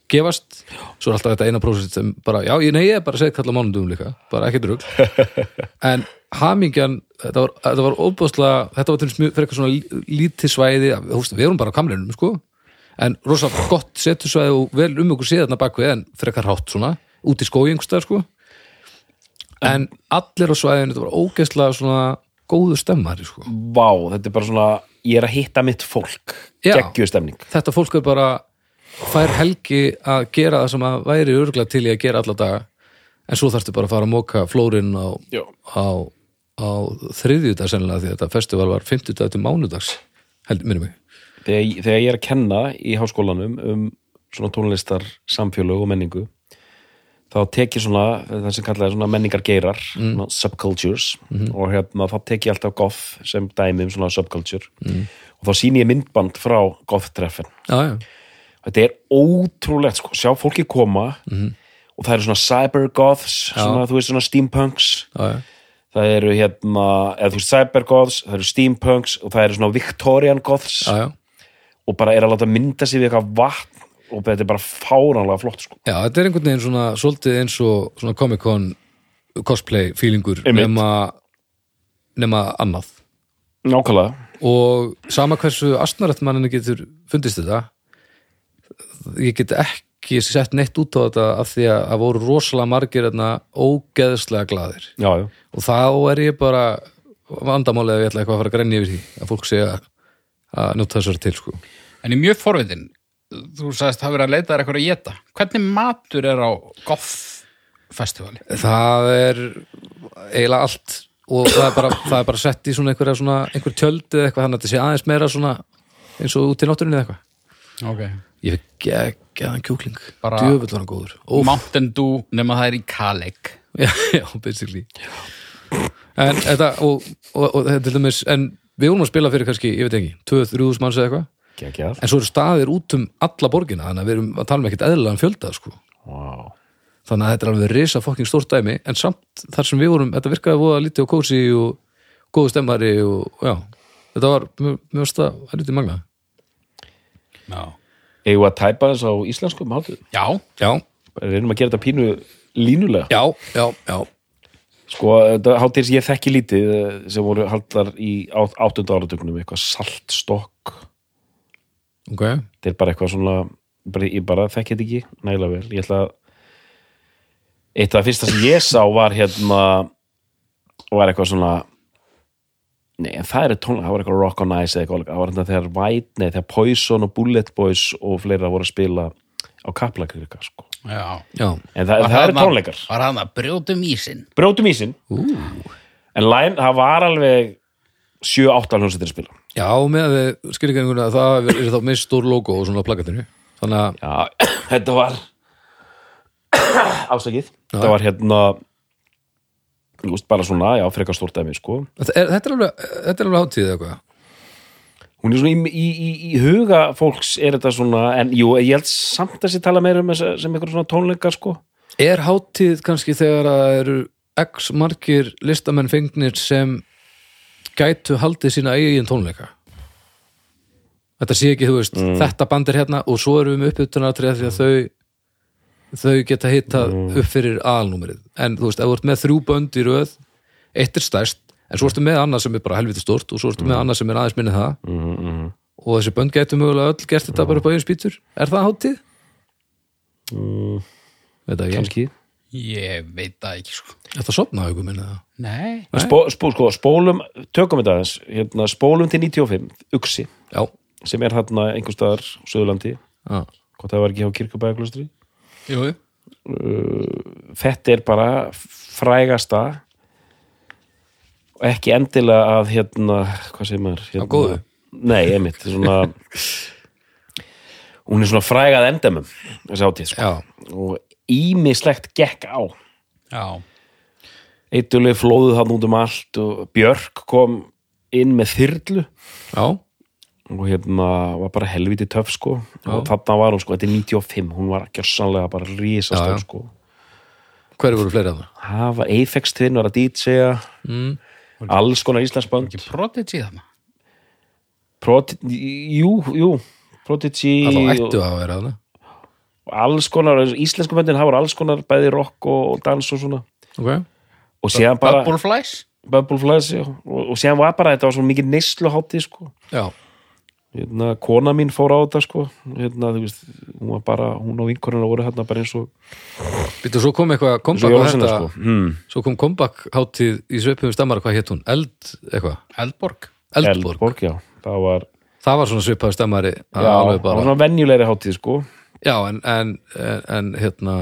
gefast, svo er alltaf þetta eina prósent sem bara, já, ég, nei, ég er bara að segja kalla mánundum líka, bara ekkert rugg en hamingjan, þetta var, þetta var óbúðslega, þetta var til fyrir eitthvað svona lí- lítið svæði, við erum bara á kamlinum, sko, en rosa gott setusvæði og vel um okkur séðarna bakvið en eitthvað rátt svona, út í einhverstað, sko. En allir á svæðinu, þetta var ógeðslega svona góðu stemmari, sko. Vá, þetta er bara svona Ég er að hitta mitt fólk. Já. Geggjustemning þetta fólk er bara fær helgi að gera það sem að væri örgulega til í að gera alla daga. En svo þarftu bara að fara að móka flórin á, á, á þriðjudag sennilega því að þetta festival var 50 dag til mánudags held, minnum mig þegar, þegar ég er að kenna í háskólanum um svona tónlistar samfélög og menningu þá tek ég svona það sem kallaði svona menningar geirar svona subcultures og hérna þá tek ég alltaf goth sem dæmi um svona subculture. Og þá sýni ég myndband frá goth treffen já, já, þetta er ótrúlegt sko, sjá fólki koma og það eru svona cybergoths svona, þú veist svona steampunks. Já. það eru hérna, eða þú veist cybergoths það eru steampunks og það eru svona Victorian goths. Já, já. Og bara er að láta mynda sig við eitthvað vatn og þetta er bara fáránlega flott sko. Já, þetta er einhvern veginn svona svolítið eins og svona Comic-Con cosplay feelingur nema, nema annað nákvæmlega og sama hversu astnarætt manninu getur fundist þetta ég get ekki sett neitt út á þetta af því að það voru rosalega margir ógeðslega glaðir já, já. og þá er ég bara vandamálið að ég ætla eitthvað að fara að grenja yfir því að fólk segja að njóta þessari til sko. En ég er mjög forvitin. Þú sagðist það verið að leita þér eitthvað að geta hvernig matur er á goth festivali? það er eiginlega allt og það er bara, það er bara sett í svona einhverja svona, einhver tjöld eða eitthvað þannig að þetta sé aðeins meira svona eins og út í náttúrunni eða eitthvað. Okay. ég fikk geggjaðan kjúkling. Djöfull var hann góður. Óf. Mountain Dew nema það er í Kaleg já, já, basically. En þetta og, og, og en við vorum að spila fyrir kannski, ég veit ekki 2-3 manns eða eitthvað Gekjað. en svo eru staðir út um alla borgina þannig að við erum að tala um ekkert eðlilegan fjölda sko. Wow. þannig að þetta er alveg risa fokking stórt dæmi en samt þar sem við vorum, þetta virkaði voða lítið og kósi og góðu stemmari og já, þetta var mjög, varst að helviti magna Já, við að tæpa þess á íslenskum hátíð já, já, Bara reynum að gera þetta pínu línulega. Já, já, já. Sko, þetta hátíð sem ég þekki lítið eh, sem voru haldar í átt- áttunda áratögnum eitthvað saltstokk ok, þetta er bara eitthvað svona bara, ég bara þekki þetta ekki nægilega vel. Ég ætla að eitt af það fyrsta sem ég sá var hérna var eitthvað svona nei, en það er tónlega, það var eitthvað Rock on Ice eða eitthvað, það var hérna þegar White, nei, þegar Poison og Bullet Boys og fleira voru að spila á kaplakrika, sko. Já. Já, en það, það eru tónleikar, Var hann að brjótum ísinn? Brjótum ísinn. En line, það var alveg 7-8 hljómsveitir að spila já, með skilgjörninguna það er þá mist stór logo og svona plakatinu þannig að, Já, þetta var ástakið þetta var hérna þú veist, bara svona, já, frekar stórt dæmi sko. þetta er, þetta er alveg þetta er alveg hátíð eða eitthvað hún er svona í, í, í, huga fólks er þetta svona, en jú, ég held samt að sér tala meira um þessa sem eitthvað svona tónleikar sko. Er hátíð kannski þegar að eru x margir listamenn fengnir sem gætu haldið sína eigin tónleika. Þetta sé ekki, þú veist, þetta band er hérna og svo erum við með uppbytunatrið því að þau þau geta hittað upp fyrir aðalnúmerið en þú veist, ef þú ert með þrjú bönd í röð eitt er stærst, en svo ertu með annað sem er bara helviti stórt og svo ertu með annað sem er aðeins minni það. Mm, og þessi bönd gætu mögulega öll gert þetta bara upp á einu spýtur. Er það mm, Veit það ekki, Ég veit það ekki sko þetta sopnaði ykkur minni það? Nei, Spó, spó, sko, spólum, tökum þetta aðeins hérna, spólum til 95, uksi Já, sem er þarna einhver staðar á Suðurlandi, já, hvort það var ekki á kirkubæðaklustri jú, jú. þetta er bara frægasta og ekki endilega að hérna, hvað segir maður hérna, góðu? nei, einmitt, svona hún er svona frægað endemum þessi átíð, sko. Já, og ímislegt gekk á. Já, eittuleg flóðu það út um allt og Björk kom inn með þyrlu. Já. og hérna var bara helviti töff sko. Og þarna var hún sko, þetta er 95 hún var gjörsanlega bara Já, risastöð já. sko. Hverju voru fleiri að það? það var Apex Twin var að DJ-a Mm. alls konar íslandsbönd ekki Prodigy þarna? Prodigy, jú, jú. Prodigy Það og, ættu að vera og alls konar, íslensku böndin það voru alls konar bæði rock og dans og svona. Ok, og síðan bara Bubbleflies? Bubbleflies já, og, og síðan var bara, þetta var svo mikið neysluhátti sko. Já, hérna, kona mín fór á þetta sko. Hérna, þú veist, hún var bara hún og vinkorinn voru hérna bara eins og býttu svo kom eitthvað comeback á þetta sko. hmm. Svo kom comeback hátíð í sveipum stammar hvað hétt hún? Eld, eitthvað? Eldborg? Eldborg, Eldborg, já, það var það var svona svipaður stammari já, alveg það var svona venjulegri hátíð sko. Já en, en, en, en hérna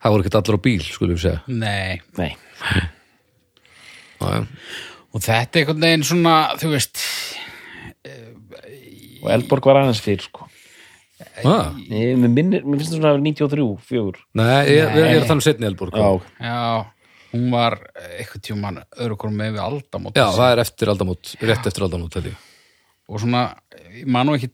það voru ekki allir á bíl, skulum við segja. Nei, nei, já. og þetta er einhvern veginn svona þú veist eh, og Eldborg var aðeins fyrir sko. Ah, Nei, mér, minnir, mér finnst það svona að vera 93, 4 Nei, ég, ég er þannig setni Elborg Já, Já, hún var eitthvað tjúman öðru korum með við aldamót. Já, það er eftir aldamót, rétt eftir aldamót held ég. og svona, ég man nú ekki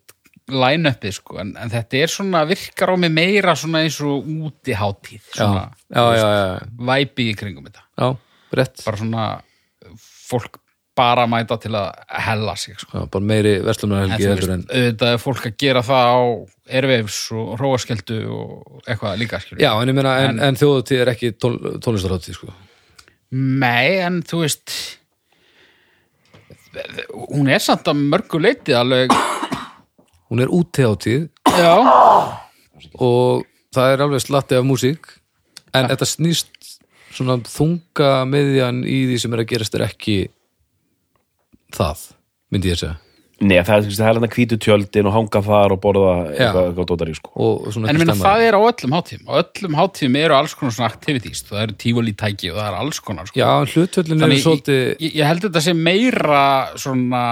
line-upið sko, en, en þetta er svona virkar á mig meira svona eins og útiháttíð, Já, svona já, já, já, væpi í kringum þetta, bara svona fólk bara mæta til að hella sig sko. bara meiri verslumnahelgi auðvitað er fólk að gera það á erfeifs og hróaskeldu og eitthvað líka skilur Já, en meina, en, en þjóðutíð er ekki tól, tónlistarháttíð, sko. Nei, en þú veist hún er samt að mörgu leitið alveg Hún er útiháttíð já, og það er alveg slatti af músík. En þetta snýst svona þunga meðjan í því sem er að gerast er ekki það, myndi ég að segja. Nei, það er, það er að hvítu tjöldin og hanga þar og borða eitthvað, í sko. Og svona en ég ekki meina stemma. það er á öllum hátíðum. Á öllum hátíðum eru alls konar svona activities. Það eru tífali tæki og það er alls konar sko. Já, hlutvöllin er Þannig ég, svolítið ég, ég held þetta sé meira svona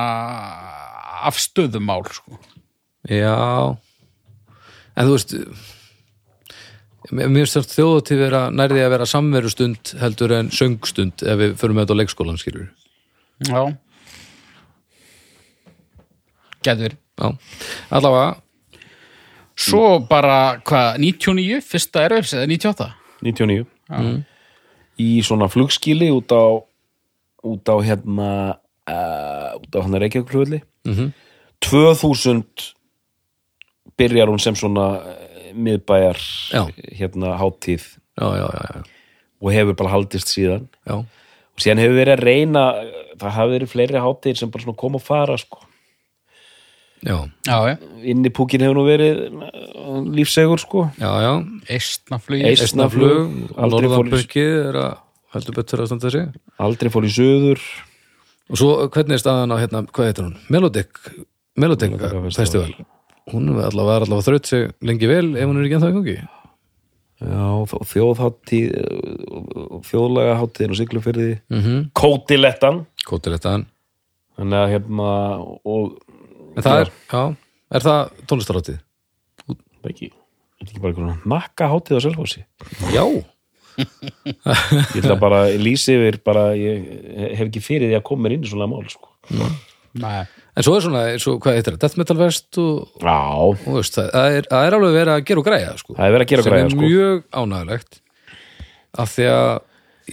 afstöðumál sko. Já. En þú veist Mér finnst þjóðatíð vera nærði að vera samverustund heldur en söngstund ef við förum með þetta á leikskólan skilur já. Já, allavega. Svo bara, hvað, 99 fyrsta erfs eða 98 99 í svona flugskili út á út á hérna uh, út á hann Reykjavík flugulli Mhm. 2000 byrjar hún sem svona uh, miðbæjar Já. hérna hátíð. Já, já, já, já, og hefur bara haldist síðan. Já. og síðan hefur verið að reyna það hafi verið fleiri hátíðir sem bara svona koma og fara sko. já, já, já, inni púkin hefur nú verið uh, lífsegur sko. Eistnaflug, Aldrei fór í- Norðanbökkið er að heldur betur að standa sig. Aldrei fór í söður og svo hvernig er staðan á hérna, hvað heitir hún? Melodic, Melodic Melodic Festival hún er allavega, var allavega þraut sig lengi vel ef hún er ekki ennþá í gangi Já, og þjóðháttíð þjóðlega háttíðin og siglufyrði mm -hmm. Kótilettan Kóttir þetta þannig að hérna og en það er, já, er það tónlistarátið? það er ekki, er ekki bara einhvern nakka háttíð á Selfossi Já, ég ætla bara lýsi yfir bara, ég hef ekki fyrir því að koma mér inn í svona mál sko. Nei. En svo er svona, svo, hvað heitir það? Death Metal Fest og, Já, og veist, það, er, það er alveg verið að gera og græja sko. það er verið að gera sem græða er sko. mjög ánægulegt af því að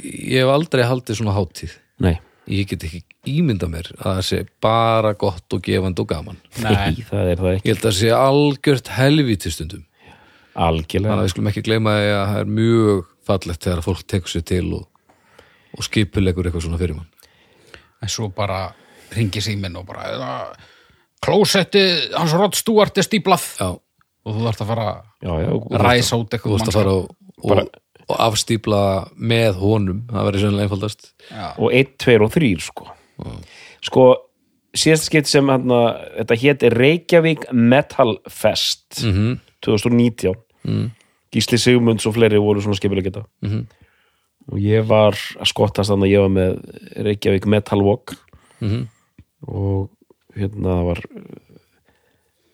ég hef aldrei haldið svona hátíð Nei, ég get ekki ímynda mér að það sé bara gott og gefandi og gaman Nei. það er það ekki ég held að það sé algjört helvíti stundum þannig algjörlega að við skulum ekki gleyma því að það er mjög fallegt þegar fólk tekur sér til og, og skipulegur eitthvað svona fyrir mann en svo bara ringi síminn og bara klósetti hans Rod Stewart er stíplað já, og þú þarft að fara Já, já, og- að ræsa út þú eitthvað vorst að fara og, og, Bara- og afstípla með honum, það verður sennilega einfaldast. Og 1, 2 og 3 sko. Sko síðast skipt sem hann þetta hétt Reykjavík Metal Fest mm 2019 Mm. Gísli Sigmunds og fleiri voru svona skipilega geta. Mhm. og ég var að skottast þannig að ég var með Reykjavík Metal Walk. Mhm. Og hérna það var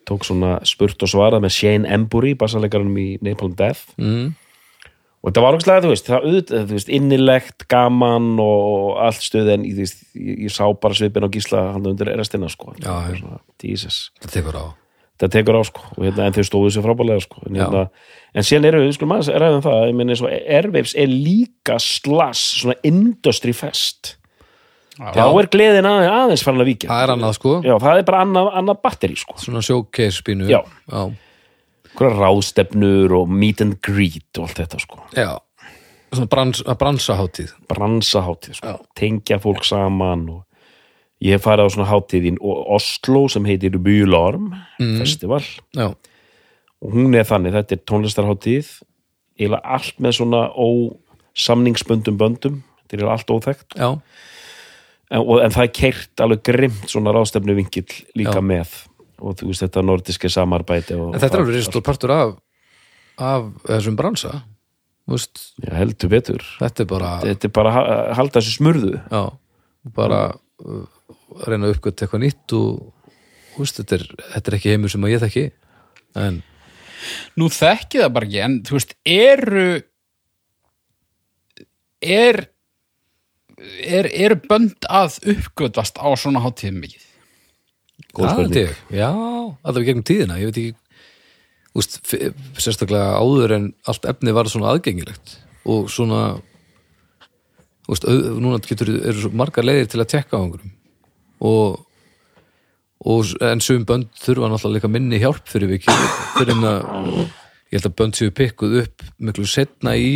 tók svona spurt og svarað með Shane Embury, bassalegaranum í Napalm Death. Mm. og þetta var ógstlega, þú veist, það auðvitað, þú veist, innilegt, gaman og allt stuð en ég, ég, ég sá bara svipin á gísla hann undir erastina, sko. Já. Svona, Jesus, það tekur á. Þetta tekur á, sko. Og hérna, en þau stóðu sér frábælega, sko. En, hérna, en síðan eru, við skulum aðeins ræðum það ég meni, svo Airwaves er líka slass, svona industry fest þá er gleðin aðeins, aðeins farin að víkja. Það er annað sko, já, það er bara annað, annað batteri, sko. Svona showcase spínu Já. já, Hverja ráðstefnur og meet and greet og allt þetta, sko. Já. svona brans, bransaháttíð bransaháttíð sko. tengja fólk saman og ég farið á svona hátíð í Oslo sem heitir Bylorm festival. Já, og hún er þannig, þetta er tónlistarháttíð eiginlega allt með svona ósamningsböndum böndum. Þetta er allt óþekkt. Já, en, og, en það er keirt alveg grimt svona ráðstefnu vinkill líka Já. með. Og þú veist þetta nordiske samarbæti og, en þetta er alveg ristur partur af af þessum bransa. Þú veist, Já, heldur betur. þetta er bara þetta er bara að ha- halda þessu smurðu. Já, bara uh, reyna að uppgöta eitthvað nýtt og, þú veist, þetta, er, þetta er ekki heimur sem að ég þekki. En Nú þekki það bara ekki, en þú veist, eru er er, eru bönd að uppgötvast á svona hátíðum mikið? Góð spurning. já, allavega gegnum tíðina ég veit ekki úst, sérstaklega áður en allt efni var svona aðgengilegt og svona úst, auð, núna getur eru svo margar leiðir til að tekka á einhverjum og, og en sum bönd þurfa náttúrulega líka minni hjálp fyrir vikið fyrir en að ég held að bönd séu pikkuð upp miklu setna í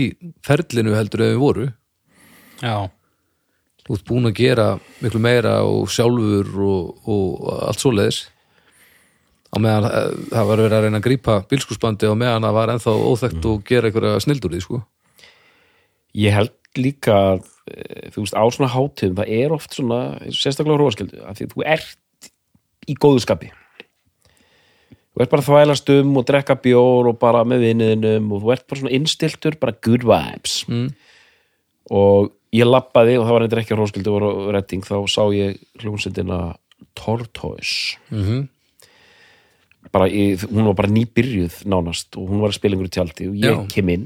ferlinu heldur ef við voru Já. Þú ert búin að gera miklu meira og sjálfur og, og allt svoleiðis á meðan eh, það var verið að reyna að grípa bílskúsbandi og meðan það var ennþá óþekkt og gera einhverja snild úr því sko. Ég held líka að, eh, þú veist, á svona hátíðum það er oft svona, sérstaklega róaskildu að því að þú ert í góðu skapi þú ert bara þvælast um og drekka bjór og bara með vinniðinum og þú ert bara svona innstiltur, bara good vibes mm. og ég lappaði og það var eitthvað ekki á róaskildu og redding, þá sá ég hljómsendina Tortoise mm bara í, hún var bara nýbyrjuð nánast og hún var að spila einhverju tjaldi og ég Já. kem inn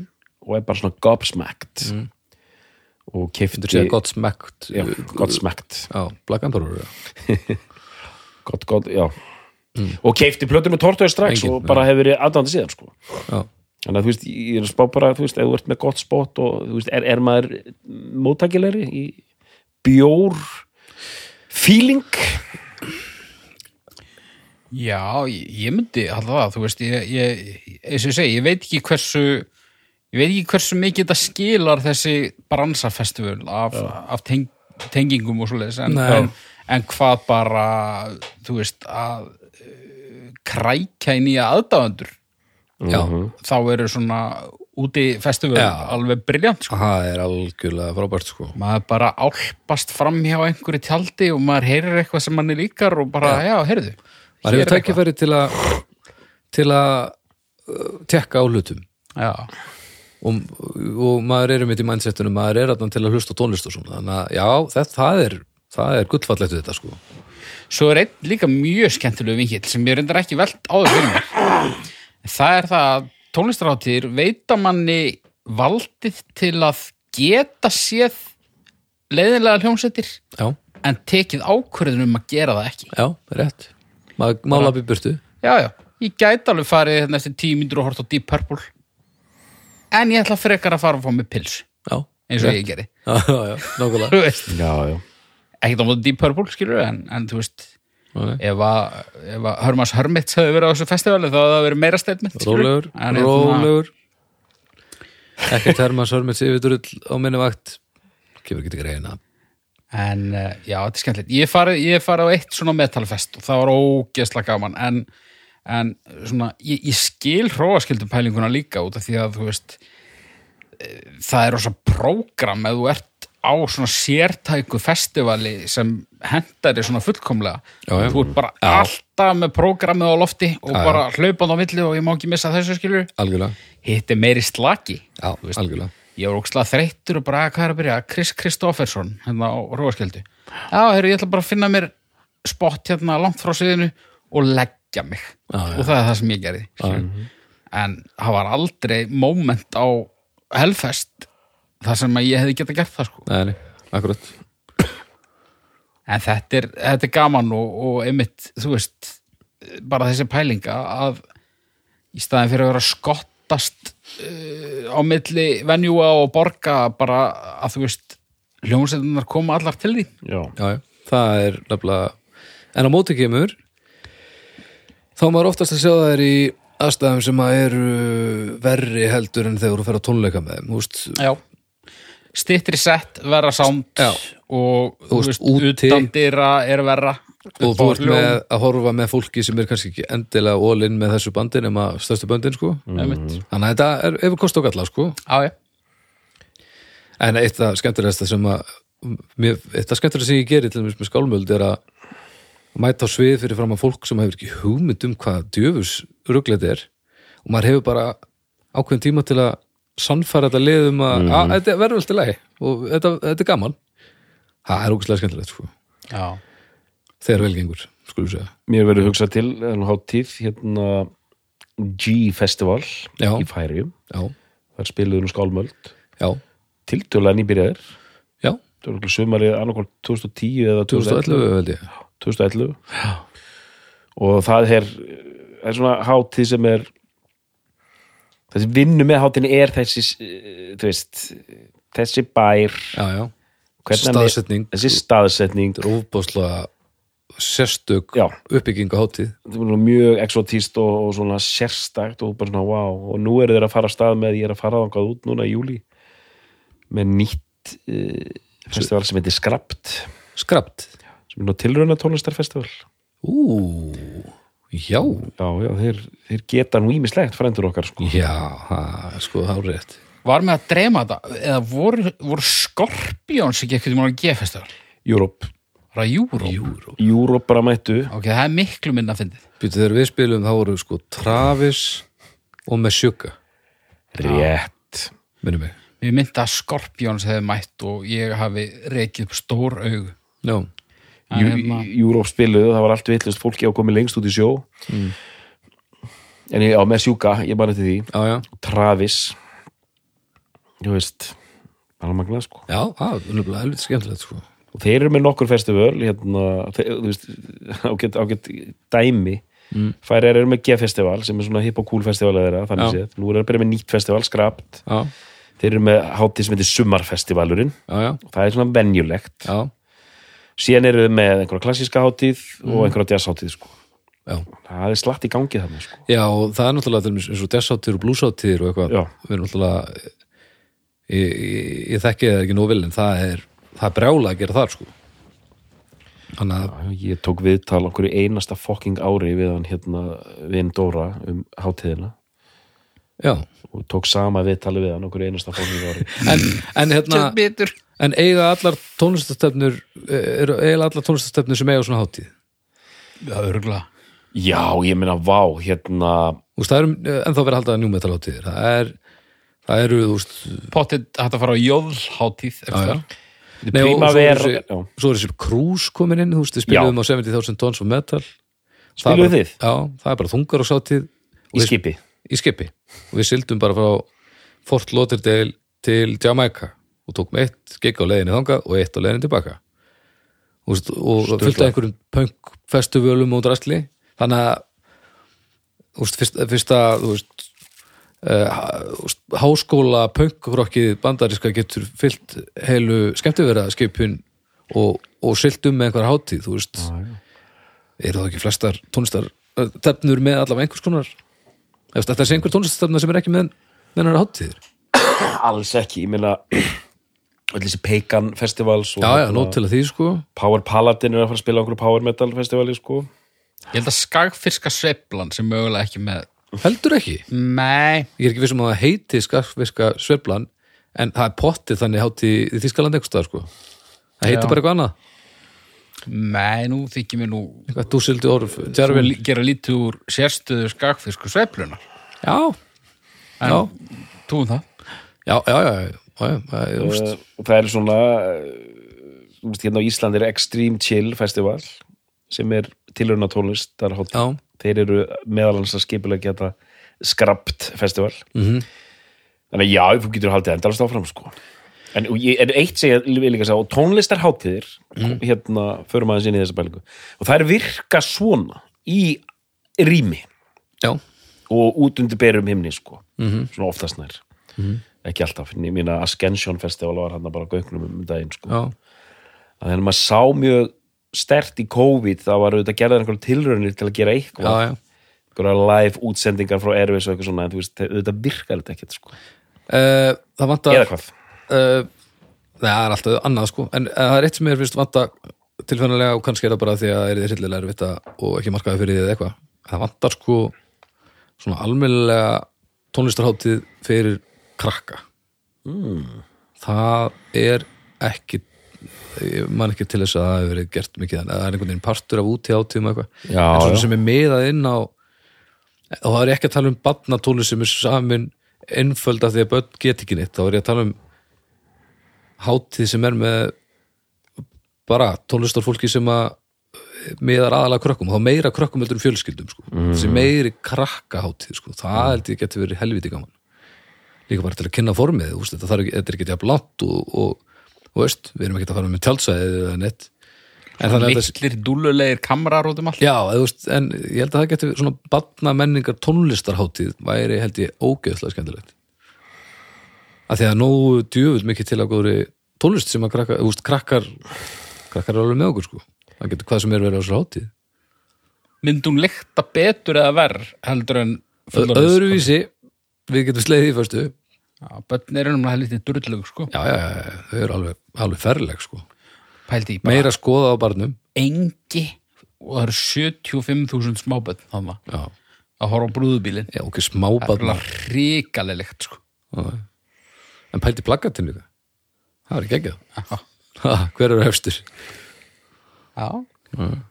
og er bara svona gobsmacked Mm. og Þú kefti smekt já, gobsmacked Já, Black Emperor já. gott, gott, já og keifti plötu með Tortoise strax Mm. Engin, og bara hefur verið aðdandi síðan sko. Þannig að þú veist, ég er að spá bara þú veist, ef þú ert með gott spot og þú veist, er, er maður móttakilegri í bjór feeling? Já, ég, myndi alltaf þú veist, ég, ég, eins og ég segi, ég veit ekki hversu, ég veit ekki hversu mikið þetta skilar þessi bransafestival af, af teng, tengingum og svoleiðis, en, en, en hvað bara, þú veist, að uh, krækja í aðdáðandur, Já. þá eru svona úti festival Já. alveg briljant, sko. Það er algjörlega frábært sko. Maður bara álpast fram hjá einhverju tjaldi og maður heyrir eitthvað sem manni líkar og bara, já, heyrðu. maður hefur eitthvað. tækifæri til að til að uh, tekka á hlutum Já, og, og maður er um þetta í mindsetunum maður er þarna til að hlusta á tónlist og svona þannig að já, þetta, það er það er gullfallegt við þetta sko Svo er einn líka mjög skemmtilegu vinkill sem ég reyndar ekki velt áður fyrir mér. Það er það að tónlistaráttíðir veita manni valdið til að geta séð leiðinlega hljómsveitir já, en tekið ákvörðun um að gera það ekki. já, rétt. Maður mála upp í burtu. Já, já, ég gæti alveg farið hérna eftir tíu mínútur og hort á Deep Purple. En ég ætla frekar að fara og fá mig pils já, eins og rétt. ég geri. já, já, já, nákvæmlega. Já, já, ekkert á móti Deep Purple skilur en, en þú veist Nei. ef að, Hörmars Hörmits hefði verið á þessu festivali þá hefði það verið meira statement rólegur, hérna- rólegur. Ekkert Hermann Sörmets yfirdurull á minni vakt. Kemur ekki til greina. En uh, já, þetta er skemmtilegt. Ég farið, farið á eitt svona metalfest og það var ógeðslega gaman. En, en svona, ég, ég skil hróaskildum pælinguna líka út af því að þú veist eh, það er rosa prógram ef þú ert á svona sértæku festivali sem hendar þér svona fullkomlega. Já, já. Þú ert bara Já. alltaf með prógramið á lofti og bara hlaupand á milli og ég má ekki missa þessu skilur. algjörlega, Hitt er meiri slaki. Ég var ógstlega þreyttur og bara hvað er að byrja Chris Kristoffersson hérna á Róaskjöldu Já, heyrðu, ég ætla bara að finna mér spott hérna langt frá sviðinu og leggja mig og það er það sem ég gerði skilur. en það var aldrei moment á Hellfest þar sem að ég hefði getað gert það sko. Nei, akkurat en þetta er, þetta er gaman og, og einmitt, þú veist bara þessi pælinga að í staðin fyrir að vera að skottast uh, á milli venjúa og borga bara að þú veist hljómsveitunar koma allar til því já. já, það er nefnilega en á móti kemur þá er maður oftast að sjá það er í aðstæðum sem að eru verri heldur en þegar þú fer að tónleika með þeim, þú veist, Já. Stittri sett, sound Já. og þú veist, úti- utandýra er verra. Og þú ert með að horfa með fólki sem er kannski ekki endilega all-in með þessu bandi nema stærstu böndin, sko. Með þannig að þetta er yfir kost og galla, sko. Já, en eitt af skemmtilegasta sem að mér, eitt af skemmtilegasta sem ég geri til dæmis með skálmöld er að mæta á svið fyrir fram að fólk sem hefur ekki hugmynd um hvað djöfus rugleit er. Og maður hefur bara ákveðin tíma til að sannfæra þetta lið um að, að þetta verður til lagi og þetta, þetta er gaman. Það er ógæslega skemmtilegt sko, já. þegar vel gengur skulum segja. Mér verður hugsað til hátíð hérna G-festival í Færium Já, þar spiluður um skálmöld. Það var okkur sumarið annarkvort 2010 eða 2011 2011 held ég. 2011 og það er, er svona hátíð sem er þessi vinnu með hátíðin er þessi eh, veist, þessi bær. Já, já, staðsetning. þessi staðsetning. Rófbáslega sérstök Já. uppbygging á hátíð. Þetta er mjög exotíst og, og svona sérstakt og bara svona wow og nú eru þeir að fara að stað með ég er að fara þangað út núna í júli með nýtt uh, festival sem heitir Skrapt. Skrapt. Sem er nú tilrauna tónlistarfestival Ú, já. Já, já, þeir, þeir geta nú ímislegt frændur okkar sko. Já, ha, sko, það er rétt. Var með að dreyma þetta eða voru, voru Skorpions ekki ekkert í mánu G-festival? Europe, Það er Júró Júró Europe bara mættu. Ok, það er miklu minna að fyndið. Býtu þegar við spilum þá voru sko Travis og Meshuggah. Rétt. Minnum mig. Mér myndi að Skorpions hefði mætt og ég hafi reikið upp stór augu. Já, En Jú- hérna- spiluðu, það var allt villust fólki á komið lengst út í sjó. En ég á með sjúka, ég bara til því. Já, já. Travis. Þú veist bara magna sko. Já, það er helviti skemmtilegt sko. Og þeir eru með nokkur festival hérna, þú veist, ágætt, ágætt dæmi. Mm. færir eru með G-festival sem er svona hip og cool festival að þeirra, þannig séð, nú er það að byrja með nýtt festival, skrapt, Já, þeir eru með hátíð sem heitir Summarfestivalurinn það er svona venjulegt. Já, síðan eru þau með einhverja klassíska hátíð og einhverja jazzhátíð sko. já. það er slatt í gangi þarna sko. Já, og það er náttúrulega til dæmis eins og jazzáttir og bluesáttir og eitthvað Já. við erum náttúrulega ég, ég, ég þekki það ekki nú vil en það er, það er brjála að gera þar sko Þannig að, ég tók viðtal okkur í einasta fokking ári við hann hérna vinn Dóra um hátíðina já og tók sama viðtali við hann okkur í einasta fokking ári En, en hérna, en eiga allar tónlistastefnur eru eiga allar tónlistastefnur sem eiga svona hátíð? Já, örgulega Já, ég meina, vá, hérna Þú veist, það er ennþá verið að halda njúmetal hátíðir. Það er, það eru, þú veist Pottið hægt að fara á já. Nei, og svo er þessi, já. svo er þessi Cruise komin inn, þú veist, við spilum á 70.000 tons of metal. Spiluðu bara- þið? Já, það er bara þungar og sátíð. Í skipi? Í skipi. Og við sildum bara frá Fort Lauderdale til Jamaica og tókum eitt gig á leiðinni þangað og eitt á leiðinni tilbaka. Og, veist, og Sturlað. fylgta einhverjum punkfestivalum og drastli þannig að þú veist, fyrst, fyrsta þú veist, uh, háskóla punkrokkið bandaríska getur fyllt heilu skemmtiverðaskipun og, og sildum með einhverja hátíð þú veist, eru það ekki flestar tónlistar tefnur með allavega einhvers konar? Þú veist, þetta er einhver tónlistastefna sem er ekki með með hennar hátíðir. Alls ekki, ég meina öll þessi Pagan Festivals og já, já, hérna, nót til að því sko. Power Paladin er að fara að spila á einhverju Power Metal Festivali sko. Ég held að skagfirska sveiflan sem mögulega ekki með. Heldur ekki, Nei. Ég er ekki vissum að það heiti skafviska sveflan en það er pottið þannig hátíð í Þískaland einhvers staðar sko. Það heitir Já. bara eitthvað annað. Nei, nú þykir mér nú eitthvað dúsildi orf, lí- gera lítið úr sérstöðu skagfirsku sveiflunar já, En já, þú um það. Já, já, já, já, já, já, og það er svona veist, hérna á Íslandi er Extreme Chill Festival sem er tilurinn á tónlist þeir eru meðalans að skipulega geta Skrapt Festival. Mhm, þannig að já, þú getur haldið endalast áfram sko. En ég er eitt vil ég líka segja og tónlistar hátíðir hérna, förum aðeins inn í þessa bælingu og það er virka svona í rými. Já, og út undir berum himni sko. Mhm, svona oftast nær ekki alltaf, ég mína Ascension Festival var hann bara gaugnum um daginn sko. Þannig að maður sá mjög stert í COVID það var auðvitað gerðar einhverjum tilraunir til að gera eitthvað. Einhverja live útsendingar frá Airways og eitthvað svona en þú veist, auðvitað virkar þetta ekkert sko. Uh, það vantar eða hvað, uh, Nei, það er alltaf annað sko. En uh, það er eitt sem er fyrst vanta tilfennilega og kannski er það bara því að það er þið hryllilega erfitt og ekki markaði fyrir því eða eitthvað. Það vantar sko svona almennilega tónlistarháttið fyrir krakka mm. það er ekki ég man ekki til þess að það hefur verið gert mikið að það er einhvern veginn partur af úti átíðum eitthvað Já, en svona já. sem er miðað inn á og það er ekki að tala um barnatónlist sem er samin einföld af því að börn get ekki neitt, þá er ég að tala um hátíð sem er með bara tónlistarfólki sem að miðar aðalega krökkum þá meira krökkum heldur um fjölskyldum sko. þessi meiri krakkaháttíð sko. það held ég geti verið helviti gaman líka bara til að kynna formið veist, þetta, þarf þetta er ekki jafn langt og, og, og veist, við erum ekki að fara með tjálsæðið eða neitt. Litlir dúlulegir kamrar út um allt. Já, eða, veist, en ég held að það geti svona batna menningar tónlistarháttíð væri held ég ógeðslega skemmtilegt. Að því að nógu djöfull mikið til að góðri tónlist sem að krakka, þú veist, krakkar krakkar er alveg með okkur sko. Það getur hvað sem er verið á þessu háttíð Myndi hún lykta betur eða verð heldur en öðruvísi, við getum sleiðið í fyrstu já, Já, börn eru náttúrulega helviti drullug sko. Já, já, já, þau eru alveg, alveg ferleg sko. Pældi í bara meira skoða á barnum. Engi og það eru 75.000 smábörn þannig já, að horfa á brúðubílin já ok, Það er smábarn alveg ríkalegt sko en pældi plakatinn líka. Það var ekki ekki Já, hver eru hefstur? já.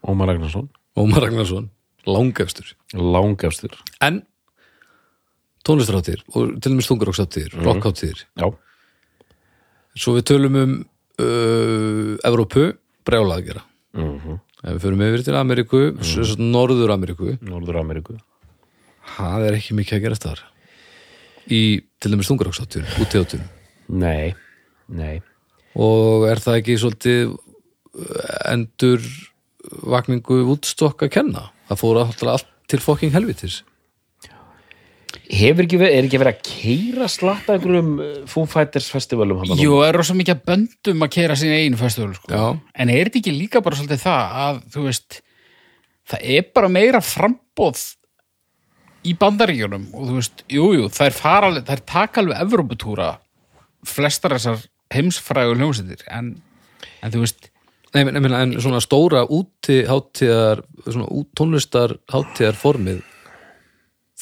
Ómar Ragnarsson, Ómar Ragnarsson, langefstur. Langafstur en tónlistarháttir og til dæmis þungaróksháttir, Mhm. rockháttir Já, svo við tölum um uh, Evrópu, brjálað að gera. Mm ef við förum yfir til Ameríku mm. Norður Ameríku Norður Ameríku það er ekki mikið að gerast þar. Í til dæmis þungaróksháttir útíðáttur Nei, nei. Og er það ekki svolítið uh, endur vakningu útstokk að kenna? Það fór alltaf allt til fokking helvitis Hefur ekki verið, er ekki verið að keira slatta einhverjum uh, Foo Fighters festivalum hann Jú, það er rosa mikið að böndum að kera sín einu festival sko. Já. en er þetta ekki líka bara svolítið það að þú veist það er bara meira frambóð í bandaríkjunum og þú veist, jú, jú, það er er taka alveg Evróputúra flestar þessar heimsfrægu hljómsættir en, en þú veist Nei, men, en svona stóra úti hátíðar, svona út, tónlistar hátíðar formið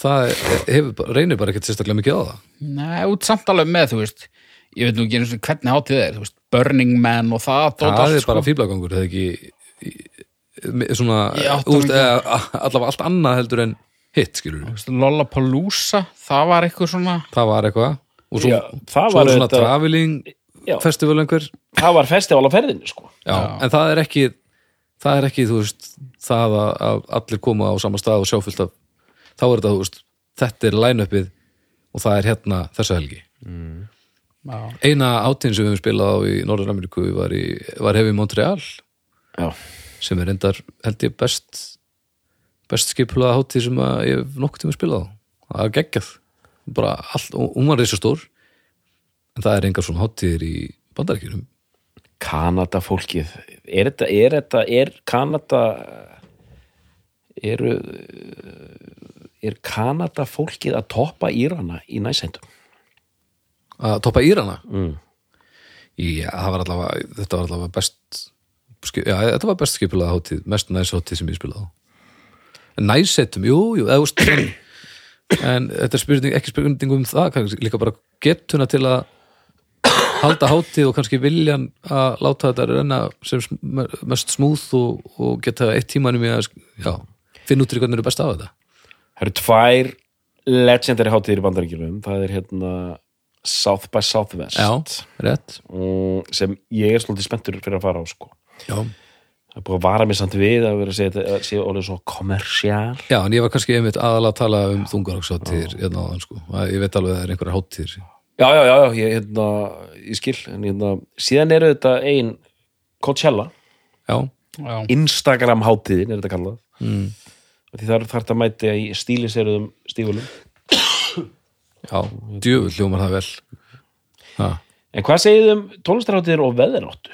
það hefur, reynir bara ekkert sérstaklega mikið á það. Nei, út samt alveg með, þú veist ég veit nú ekki einu sinni hvernig hátíð það er veist, Burning Man og það dót það allt, er bara fýblagangur, það er ekki í- svona, á- eða, allavega allt annað heldur en hitt, skilur Lollapalooza, það var eitthvað svona það var eitthvað. Og svo, Já, það svo var svona auðvitað- traveling Já. festival einhver. Það var festival á ferðinu sko. Já, en það er ekki það er ekki, þú veist, það að, að allir koma á sama stað og sjá fullt af þá er þetta, þú veist, þetta er line-upið og það er hérna þessa helgi. Já, eina átíðin sem við höfum spilað á í Norður-Ameríku var, í, var Hefi Montreal Já, sem er endar, held ég, best best skipulaða hátíð sem að ég hef nokkuð tíma spilað á. Það er geggjað. Bara allt, og hún var reysa stór en það er engar svona hátíðir í bandaríkjunum. Kanada fólkið. Er þetta, er þetta, er Kanada eru er Kanada fólkið að toppa Írana í næsendum? Að toppa Írana? Mm. Já, það var allavega, þetta var allavega best já, þetta var best skipulaða hátíð mest næs hátíð sem ég spilaði á. En næsettum, jú, jú en, þetta er spurning ekki spurning um það, kannski líka bara getuna til að halda hátíð og kannski viljan að láta þetta renna sem mest smúð og, og geta eitt tímanum í að já, finna út í hvernig er best af þetta Það eru tvær legendary hátíðir í bandaríkjunum. Það er hérna South by Southwest. Já, rétt. Mm, sem ég er svolítið spenntur fyrir að fara á sko. Já, það er búið að vara mér samt við að vera að segja þetta segja orðið svo kommersial já en ég var kannski einmitt aðalega að tala um þungaroksháttíðir hérna sko, ég veit alveg að það er einhverjar hátíðir. Já, já, já, já, ég, hérna, ég skil. En hérna, síðan eru þetta ein Coachella, Já, já, Instagram hátíðin er þetta kallað. Mm. Því það er þarf að mæti í stíliseruðum stígulum Já, djöfull hljómar það vel. Ha. en hvað segið um tónlistarháttíðir og veðráttu?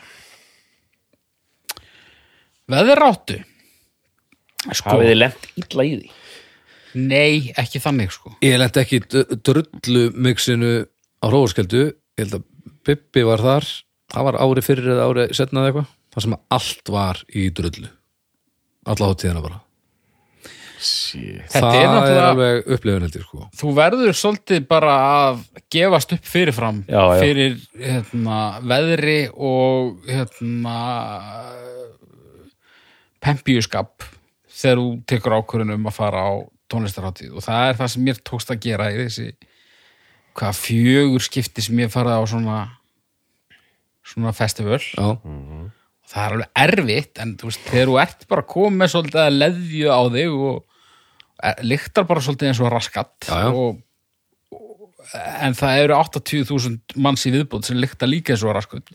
veðráttu? Sko, hafið þið lent illa í því? nei, ekki þannig sko. Ég lendi ekki í d- drullu mixinu á hrófarskeldu Ég held að Bibbi var þar. Það var ári fyrir eða ári setna eða eitthvað. Það sem allt var í drullu. Alla hátíðina bara Þetta Það er er, náttúrulega- alveg upplifun heldur sko. Þú verður svolítið bara að gefast upp fyrirfram Já, já. fyrir hérna, veðri og hérna pempíuskap þegar þú tekur ákvörðun um að fara á tónlistarhátíð. Og það er það sem mér tókst að gera í þessi hvað fjögur skipti sem ég farið á svona svona festival. Já, það er alveg erfitt en þú veist, þegar þú ert bara komið svolítið að leðju á þig og lyktar bara svolítið eins og raskat Já, já. Og, en það eru 80.000 manns í viðbúð sem lyktar líka eins og raskat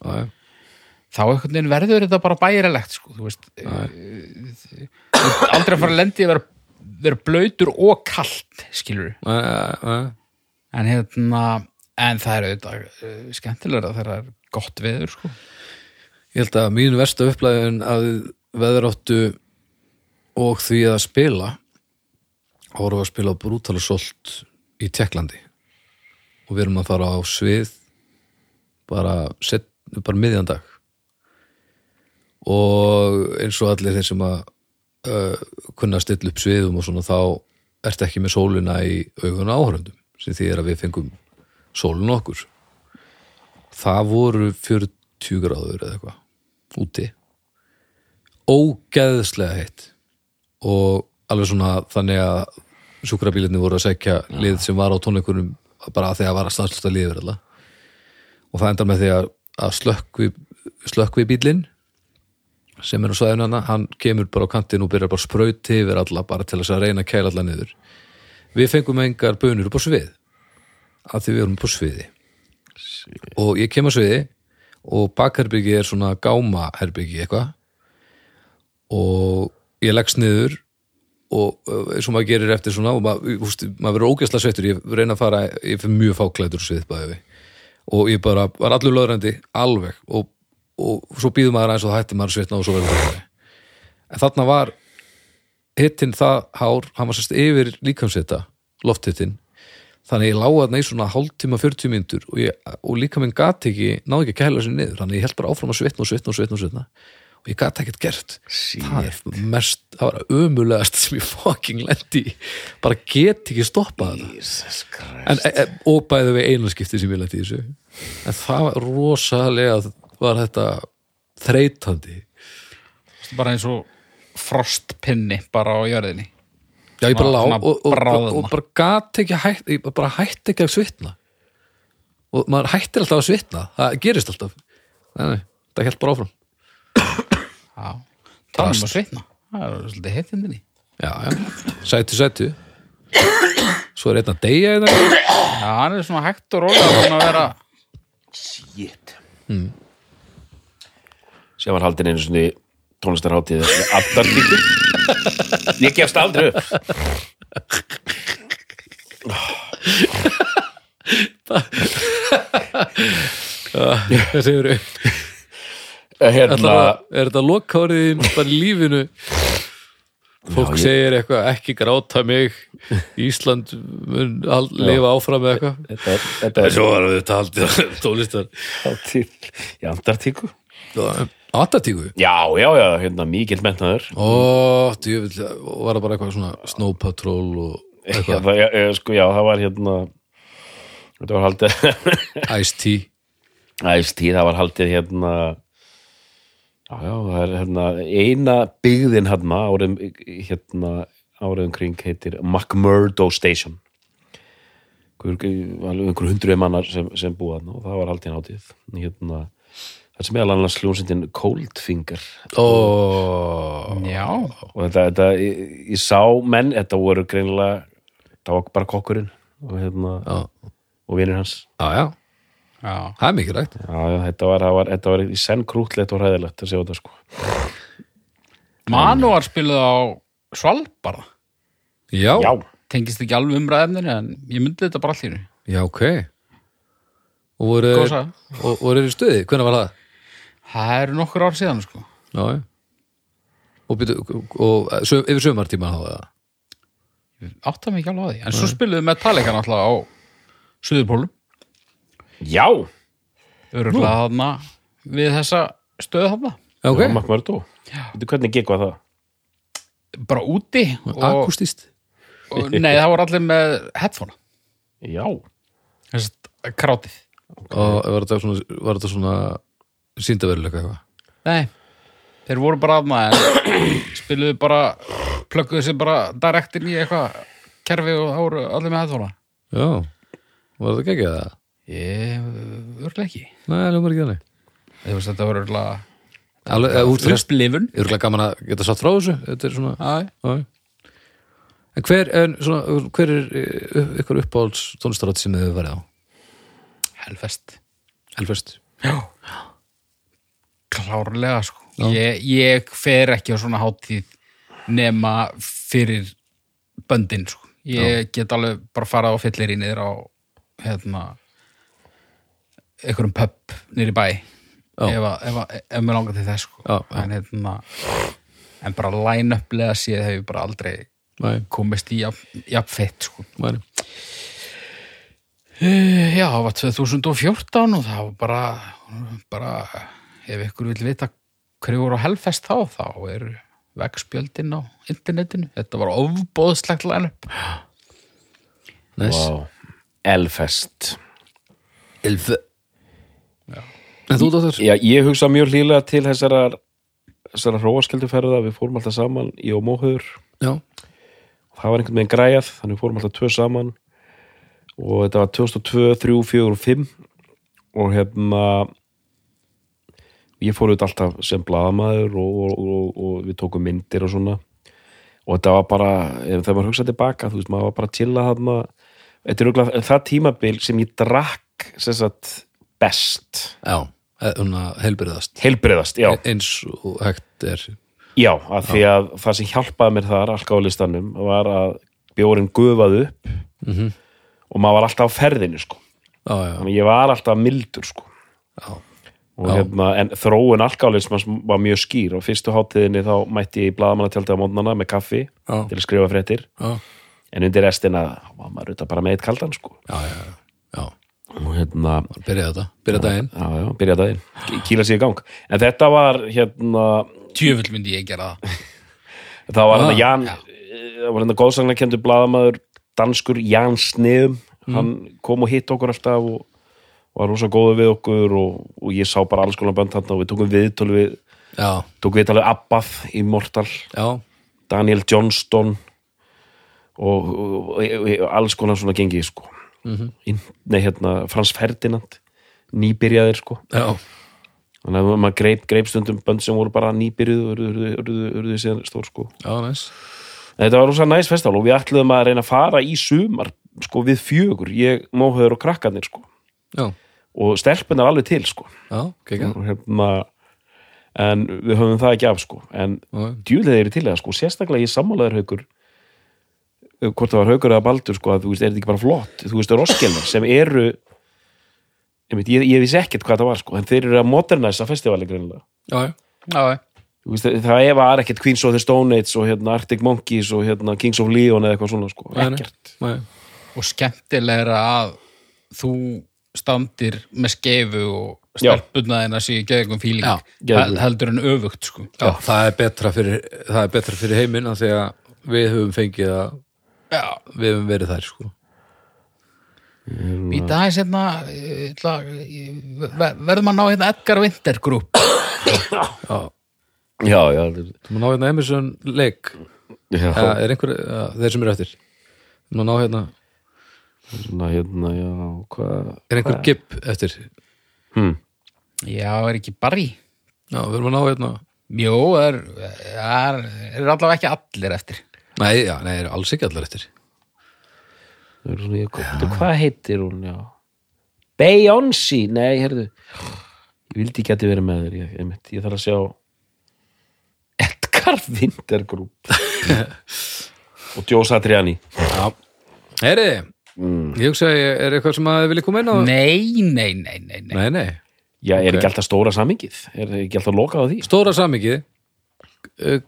þá verður þetta bara bærilegt sko, þú veist. E- þú ert aldrei að fara að lendi að vera, vera blöytur og kalt skilur en hérna en það er auðvitað skemmtilega þegar það er gott veður sko. Ég held að mín versta upplæðin að veðráttu og því að spila voru að spila brútala solt í Tjekklandi og við erum að fara á svið bara, set, bara miðjan dag. Og eins og allir þeir sem að uh, kunna að stilla upp sviðum og svona þá ertu ekki með sólina í augun áhörundum sem því er að við fengum sólinu okkur. Það voru 40 gráður eða eitthvað úti. Ógeðslega heitt. Og alveg svona þannig að sjúkrabílinni voru að segja lið sem var á tónleikunum bara að því að var að stanslust að liður alla. og það endar með því að, að slökkvi, slökkvi bílinn sem er á svæðinu hana, hann kemur bara á kantinn og byrjar bara að sprauti yfir alla bara til þess að reyna að kæla alla niður. Við fengum engar bönur upp á svið að því við erum upp á sviði. Og ég kem á sviði og bakherbyggi er svona gámaherbyggi eitthvað. Og ég leggst niður og uh, eins og maður gerir eftir svona og maður, húst, maður verður ógeðslega sveittur. Ég reyna að fara, ég fyrir mjög fáklæður svið bæði við og ég bara var allur löðrandi alveg. Og, og svo býður maður aðeins og það hætti maður að svitna og svo verður það en þarna var hittinn það hár, hann var sérst yfir líkamsvita, lofthittinn þannig ég lága þarna í svona hálftíma 40 myndur og, og líka minn gat ekki náði ekki að kæla sér niður. Þannig ég held bara áfram að svitna og svitna og svitna og svitna. og ég gat ekkert gert. Það er mest, það var ömulegast sem ég fucking lendi í. bara get ekki stoppað þetta en, e, og bæði við einu skipti sem ég lendi í þessu. En það var rosalega var þetta þreytandi. Bara eins og frostpinni bara á jörðinni? Já ég bara lá Svona og, og, og, og bara gat ekki að hætt, ég bara hætti ekki að svitna. Og maður hættir alltaf að svitna. Það gerist alltaf. Nei, nei, það held bara áfram Já, talum að svitna. Það er svolítið heittindinni já, já, sætu, sætu. Svo er einn að deyja hérna. eða Já, hann er svona hægt og rólega búin að vera Shit. Sem var haldin einu svona tónlistarháttíð ég gefst aldrei upp. Þessi eru hérna, er þetta lokkáriðin bara lífinu? Fólk Já, ég- segir eitthvað ekki gráta mig. Ísland mun lifa áfram með eitthvað. Þetta, þetta er svo var þetta haldið tólistar hátíð í Antartíku Atatíku já, já, já, hérna mikill mennaður djöfull, var það bara eitthvað svona Snow Patrol og já, eitthvað? það, já, já, sko, já, það var hérna þetta var haldið Ice-T æstíð, það var haldið hérna já, það er hérna eina byggðin hérna áriðum hérna áriðum kring heitir McMurdo Station. Einhver hundruð mannar sem, sem búa þarna og það var haldið hátíð. Hérna, það sem er alveg annars hljómsveitin Coldfinger. Ó, Já, og þetta, þetta ég, ég sá menn, þetta voru greinilega það var bara kokkurinn og hérna, já, og vinir hans. Já, já, já það er mikið já, þetta var, það var, þetta var í senn krútlegt og hræðilegt að sjá þetta sko. Manúar spiluð á Svalbard Já, já, Tengist ekki alveg umræðefninu en ég myndi þetta bara allir já, ok. Og voru og voru í stuði, hvernig var það? Það eru nokkur ár síðan sko. Já, Og, byrju, og söm, yfir sömartíma þá eða? Áttar mig ekki alveg á því. En svo spiluðu Metallica náttúrulega á Suðurpólum já. Öruglega þarna við þessa stöðu þarna. Já, ok, Já, McMurdo Veitu hvernig gikk var það? Bara úti akustist Nei, það voru allir með headphone. Já, Þess krátið. Og var þetta svona, var þetta svona síndaveruleika eitthvað? Nei, þeir voru bara aðna en spiluðu bara plögguðu sér bara direkt inn í eitthvað kerfi og voru allir með headphone. Já, var þetta geggjað það? Ég, örglega ekki. Nei, ljómar ekki þannig. Þú veist, þetta voru örglega frest upplifun. Ég örugglega gaman að geta satt frá þessu. Þetta er svona Já, já. En hver, en, svona, hver er eh, ykkur uppáhalds tónlistarátt sem þið hefur verið á? helfest Helfest Já. Klárlega sko. Ég, ég fer ekki á svona hátíð nema fyrir böndin sko. Ég get alveg bara farað á fyllir í niður á hérna einhverjum pub í bæ Já. ef, ef, ef mér langar til þess sko. En hérna en bara line-uplega séð hef ég bara aldrei Nei, komist í jafn, jafn fett sko. Eh, Já, það var 2014 og það var bara, bara ef ykkur vil vita hverju voru á helfest þá, þá er vegspjöldin á internetinu. Þetta var ofbóðslegt line-up. Næs Vá. Elfest Elf En þú, Dóttur? Já, ég hugsa mjög hlýlega til þessara þessara hróaskilduferða, við fórum alltaf saman í og móhauður það var einhvern veginn græjað, þannig við fórum alltaf tvö saman. Og þetta var 2002, 3, 4 og 5 og hérna ég fór auðvitað alltaf sem blaðamaður og, og, og, og við tókum myndir og svona. Og þetta var bara, ef þegar maður hugsaði tilbaka þú veist, maður var bara að chilla þarna. Þetta er auðvitað það tímabil sem ég drakk sem sagt best. Já, svona helbriðast heilbriðast, já, Eins og hægt er. Já, af því að það sem hjálpaði mér þar alkálistanum var að bjórin gufaði upp Mhm. og maður var alltaf á ferðinu sko. Já, já, þannig ég var alltaf mildur sko. Já, hérna, en þróun alkálismans var mjög skýr. Og fyrstu hátíðinni þá mætti ég í blaðamannatjaldið á mótnana með kaffi Já. til að skrifa fréttir. Já, en undir restina var maður auðvitað bara með eitt kaldan sko. Já, já, já. og hérna, Byrja þetta, byrja daginn? já, já, byrja daginn. Kýla sig í gang, en þetta var hérna, Tjöfull myndi ég gera það. það var Ah, hérna Jan það var hérna góðsagnakendur blaðamaður danskur Jan Sneum hann kom og hitt okkur alltaf og var rosa góður við okkur og, og ég sá bara alls konar bönd hann og við tókum viðtöl við Já, tókum viðtöl við Abbað í Mortal já, Daniel Johnston og, og, og, og alls konar svona gengi sko mm nei hérna Frans Ferdinand nýbyrjaðir sko. Já, þannig að maður greip, greip stundum bönd sem voru bara nýbyrjuð og urðu síðan stór sko. Já, En Þetta var rosa næs festival og við ætluðum að reyna að fara í sumar sko við fjögur, ég, móhauður og krakkarnir sko. Já, og stelpunar alveg til sko. Og hérna en við höfum það ekki af sko. En djúlega eru til það sko. Sérstaklega ég sammálaður haukur hvort það var haukur eða baldur sko að þú veist, er þetta ekki bara flott? Þú veist, roskilnar sem eru ég, ég, ég vissi ekkert hvað það var sko en þeir eru að modernæsa festivali greinilega. Já, já, Já, Þú veist, það ef var ekkert Queens of the Stone Age og hérna Arctic Monkeys og hérna Kings of Leon eða eitthvað svona sko, Nei, nei. ekkert. Nei, og skemmtilegra að þú standir með skeifu og stelpunnaðina í geðingum fíling geðveikum. heldur en öfugt sko. já, það er betra fyrir það er betra fyrir heiminn af því að við höfum fengið að Já, við höfum verið þær sko. Hérna. Ég ætla- ég- ver- verðum að ná hérna Edgar Winter Group. Já, Já, já, þú má ná hérna Emerson leik já. Eða er einhver, ja, þeir sem eru eftir? Þú má ná hérna, svona hérna, já, hvað er einhver gip eftir? Hm. Já, er ekki Barry? Já, við erum að ná hérna Jó, er, er, er allavega ekki allir eftir Nei, já, nei, eru alls ekki allar eftir. Það ég, hvað, heitir hún, já? Beyoncé, nei, heyrðu. Ég vildi ekki að þið verið með þér ég, ég, ég þarf að sjá Edgar Winter Group og Joe Satriani. Já, heyriði Ég hugsa, að er eitthvað sem að þið viljið koma inn á? Nei, nei, nei, nei, nei. Nei, nei, Já, er Ok. ekki alltaf stóra samingið? Er ekki alltaf lokað á því? stóra samikið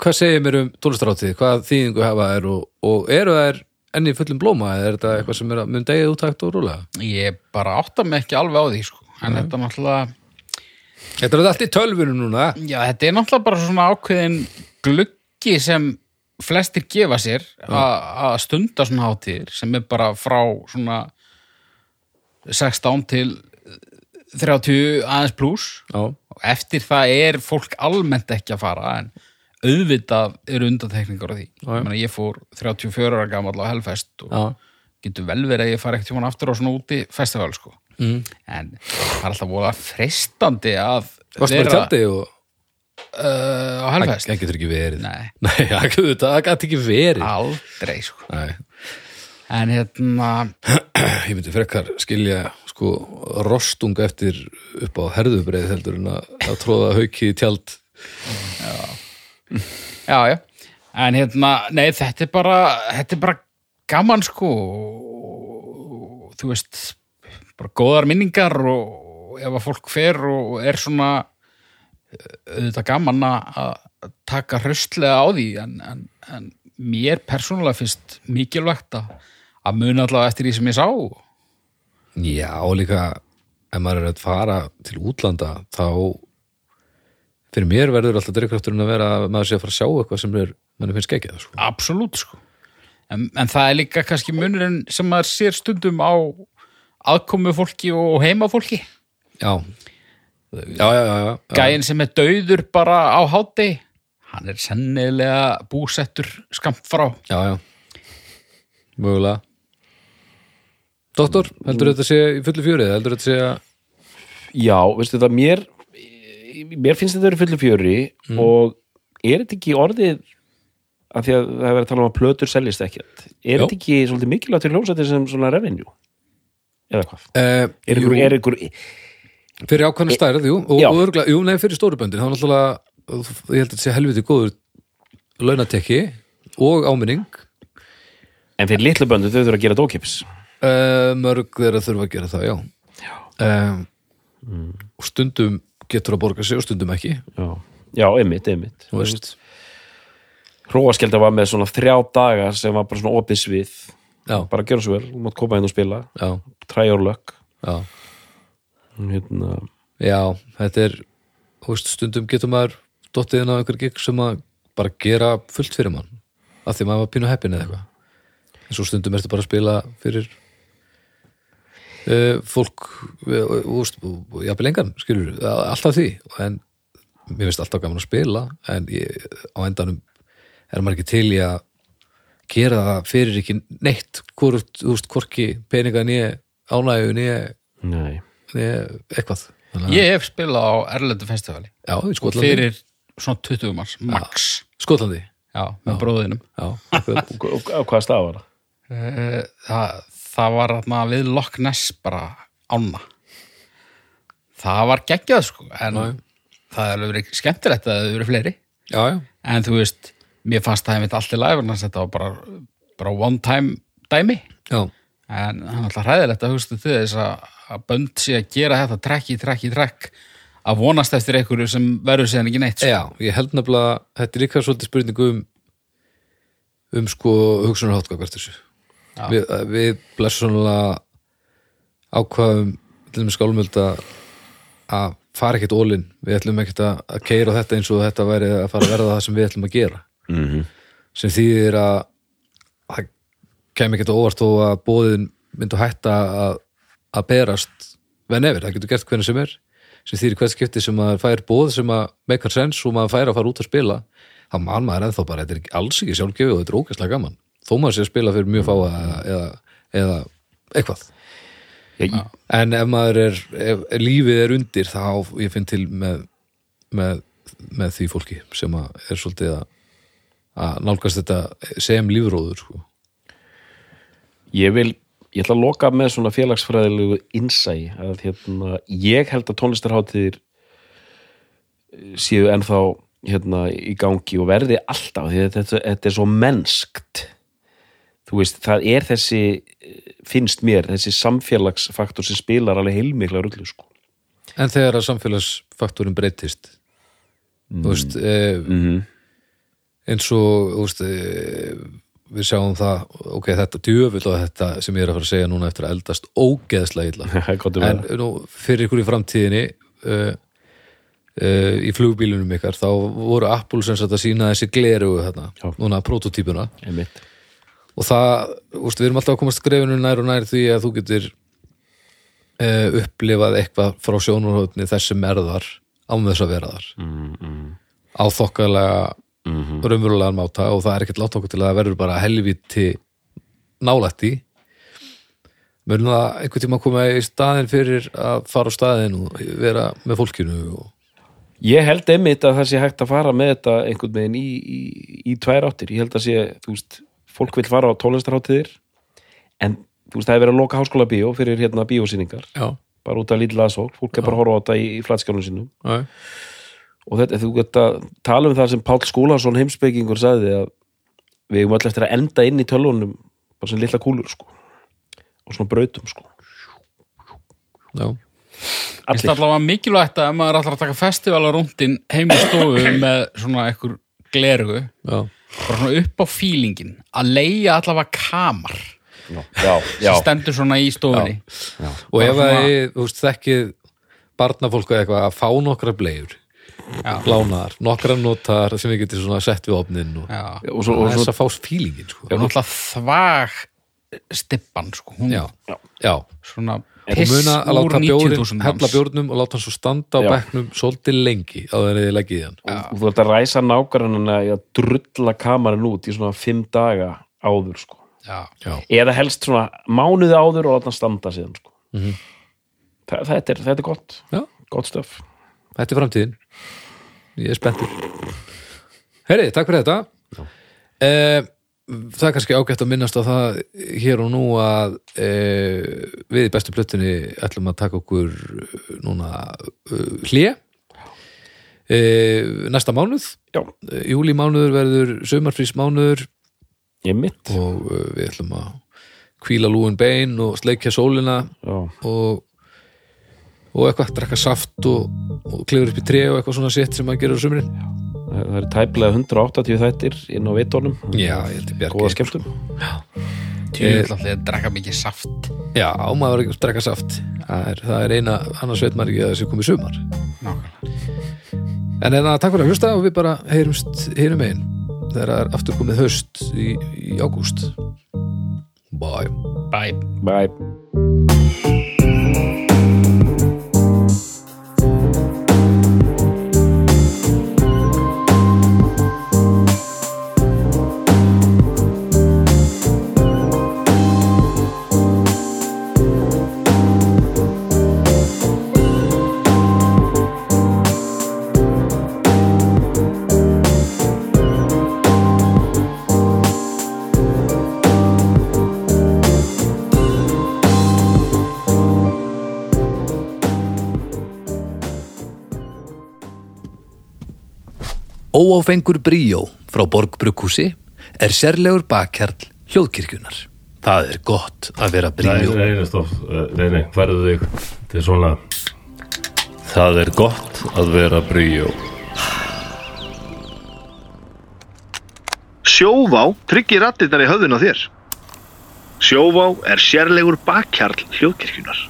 hvað segir mér um tónlistarátið hvað þýðingu hafa er og, og eru þær enn í fullum blóma? Eða er þetta eitthvað sem er að mun degið úttækt og rúlega Ég bara átta mig ekki alveg á því sko. en þetta er náttúrulega Þetta er allt í tölvunum núna. Já, þetta er náttúrulega bara svona ákveðin gluggi sem flestir gefa sér að stunda svona hátíðir sem er bara frá svona 16 til 30 aðeins pluss og eftir það er fólk almennt ekki að fara en auðvitað eru undantekningar á því. Ég, ég fór 34 ára gamall á Hellfest og já, getur vel verið að ég fara ekkert tjóman aftur á svona úti festival sko. Mm. en það er alltaf freistandi að Varstu bara í tjaldi og uh, á Helfest það getur ekki verið. Nei, það getur ekki verið. Aldrei sko. Nei, En hérna ég myndi frekar skilja sko rostung eftir upp á herðubreið heldur en að, að tróða hauki í tjald. Já, já En hérna, nei, þetta er bara þetta er bara gaman sko. Og þú veist bara góðar minningar og ef að fólk fer og er svona eh, auðvitað gaman að taka hraustlega á því. En, en, en mér persónulega finnst mikilvægt að, að muna allavega eftir því sem ég sá. Já, og líka ef maður er að fara til útlanda þá fyrir mér verður alltaf drikkrafturinn að vera að maður sé að fara að sjá eitthvað sem er, manni finnst ekki það sko. Absolutt sko en, en það er líka kannski munurinn sem maður sér stundum á aðkomu fólki og heima fólki Já, já, já, já, já. gæinn sem er dauður bara á hátti hann er sennilega búsettur skamt frá Já, já Mögulega Doktor, heldur þetta sé í fullu fjörið? Heldur þetta sé að Já, veistu það, mér mér finnst þetta verið fullu fjöri og er þetta ekki orðið af því að það er verið að tala um að plötur seljist ekki er þetta ekki svolítið mikilvægt til hljómsættir sem svona revenue? Eða hvað? uh, Er ykkur, er ykkur Fyrir ákvæmna stærð, jú, og, og örgulega, jú, nei, fyrir stóruböndin, þá er náttúrulega, ég held að þetta sé helviti góður launatekki og áminning, en fyrir litlu böndu þau þurfa að gera dókips. Uh, mörg þeirra þurfa að gera það, já. já. Og stundum getur að borga sig og stundum ekki, Já, já einmitt, einmitt. Þú veist. Hróaskjölda var með svona þrjá daga sem var bara svona opið svið. Já, bara gera svo vel, þú mátt koma inn og spila. Já, try your luck. Já. hérna, Já, þetta er, veist, stundum getur maður dottið inn á einhver gig sem að bara gera fullt fyrir mann, af því maður var pínu heppin eða eitthvað. En svo stundum ertu bara að spila fyrir fólk, uh, úst, jafnvel engan, skilur, alltaf því, en mér finnst alltaf gaman að spila, en ég, á endanum er maður ekki til í að gera það fyrir ekki neitt, hvort, þú veist, hvorki peninga nýja ánægju nýja eitthvað. Þannig ég hef spilað á Erlendu festivali. Já, í Skotlandi. fyrir svona 20 mars, max. Skotlandi? Já, með bróðinum. Já, og hvað stað var það? Eh, það, það var þarna við Loch Ness bara ána. Það var geggjað sko en Já. það er verið skemmtilegt að það hefur verið fleiri. Já, já, en þú veist, mér fannst það allt í lægur en þetta var bara, bara one time dæmi. Já, en það er alltaf hræðilegt að hugstu til þess að, að bönd sé að gera þetta trekk í trekk í trekk að vonast eftir einhverju sem verður síðan ekki neitt sko. já, ég held nefnilega þetta er líka svolítið spurningu um um sko hugsunarhátt hvað hvert þessu Já. við, við blessunlega ákvaðum til þeim skálmöld að fara ekkert ólinn við ætlum ekkert að, keira þetta eins og þetta væri að fara að verða það sem við ætlum að gera. Mm -hmm. sem þýðir að það kem ekkert óvart þó að bóðin myndi að hætta að, að berast venefir, það getur gert hvernig sem er. Sem þýðir hvert skipti sem maður fær bóð sem að make sense og maður fær að fara út að spila þá man maður ennþá bara, þetta er alls ekki sjálfgefið og þetta er ógæslega gaman þó maður sé að spila fyrir mjög fáa eða, eða, eða eitthvað. Ég, en ef maður er, ef, lífið er undir þá ég finn til með, með, með því fólki sem er svolítið að, að nálgast þetta sem lífróður sko. ég vil ég ætla að loka með svona félagsfræðilegu innsæi að hérna, ég held að tónlistarháttir séu ennþá hérna í gangi og verði alltaf þetta, þetta er svo mennskt þú veist, það er þessi finnst mér, þessi samfélagsfaktor sem spilar alveg heilmikla rullu sko. en þegar að samfélagsfaktorin breytist þú veist eh, mm eins og þú veist, eh, við sjáum það ok, þetta djöfull og þetta sem ég er að fara að segja núna eftir að eldast ógeðslega illa. -hmm. en nú, fyrir ykkur í framtíðinni uh, uh, í flugbílunum ykkar þá voru Apple sem sagt að sína þessi gleru þarna, núna prototípuna. Einmitt og það, úst, við erum alltaf að komast skrefinu nær og nær því að þú getur uh, upplifað eitthvað frá sjónurhóðni þessum erðar án þess að vera þar. Mm, mm, á þokkalega mm raunverulegan máta og það er ekkert látt okkur til að það verður bara helviti nálætt í mörgum það einhvern tíma að koma í staðin fyrir að fara á staðin og vera með fólkinu og Ég held einmitt að það sé hægt að fara með þetta einhvern veginn í, í, í tvær áttir. Ég held að sé, þú veist, fólk vil fara á tónlistarháttiðir en þú veist, það er verið að loka háskóla bíó fyrir hérna bíósýningar, já, bara út af lítið aðsók, fólk er bara að horfa á þetta í, í flatskjálunum sínum. Já, og þetta, þú geta tala um það sem Páll Skúlason heimspekingur sagði að við eigum öll eftir að enda inn í tölvunum bara sem litla kúlur, sko. Og svona brautum, sko. Já. Ég finnst allavega mikilvægt að maður ætlar að taka festivalarúndin heim í stofu með svona ekkur glerugu já. Bara svona upp á fílingin að leia allavega kamar Já, já, já. sem stendur svona í stofunni og ef Bara að svona- þið, þú veist, þekkið barnafólk eða eitthvað að fá nokkra bleiur Já. lánaðar, nokkra notar sem við getum svona sett við opnin og, og svo, og þess að fá fílingin sko. og náttúrulega þvag stippan sko. hún já, já svona og muna að láta bjórin, 90.000 hella bjórnum og láta hann svo standa á Já. bekknum svolítið lengi á þeirri þið leggið í hann og þú ert að ræsa nákvæmna í að drulla kamarinn út í svona fimm daga áður sko. já. já, eða helst svona mánuði áður og láta hann standa síðan sko. Mhm. Þa, þetta, er, þetta er gott já, gott stöf þetta er framtíðin ég er spenntur Herri, takk fyrir þetta eh, það er kannski ágætt að minnast á það hér og nú að eh, við í bestu plötunni ætlum að taka okkur eh, núna uh, hlje eh, næsta mánuð. Já, júli mánuður verður sömarfrís mánuður ég er mitt og við ætlum að kvíla lúin bein og sleikja sólina. Já, og og eitthvað, drekka saft og, og klifur upp í tré og eitthvað svona sitt sem maður gerir á sumrin það það er tæplega 180 þættir inn á veitónum Já, ég held góða bjargi skemmtun. Tjóðið alltaf að drekka mikið saft. Já, maður verður ekki að drekka saft. Það er, það er eina, annars veit maður ekki að þessi komið sumar. Nákvæmlega. En en að takk fyrir að hlusta og við bara heyrumst hinum einn þegar það er aftur komið haust í, í ágúst. Bye. Bye. Bye Óáfengur bríó frá Borgbrukkúsi er sérlegur bakkjarl hljóðkirkjunar. Það er gott að vera bríó. nei, nei, stopp, Eh, nei, nei, færðu þig er svona Það er gott að vera bríó Sjóvá tryggir rattirnar í höfðun á þér. Sjóvá er sérlegur bakkjarl hljóðkirkjunar.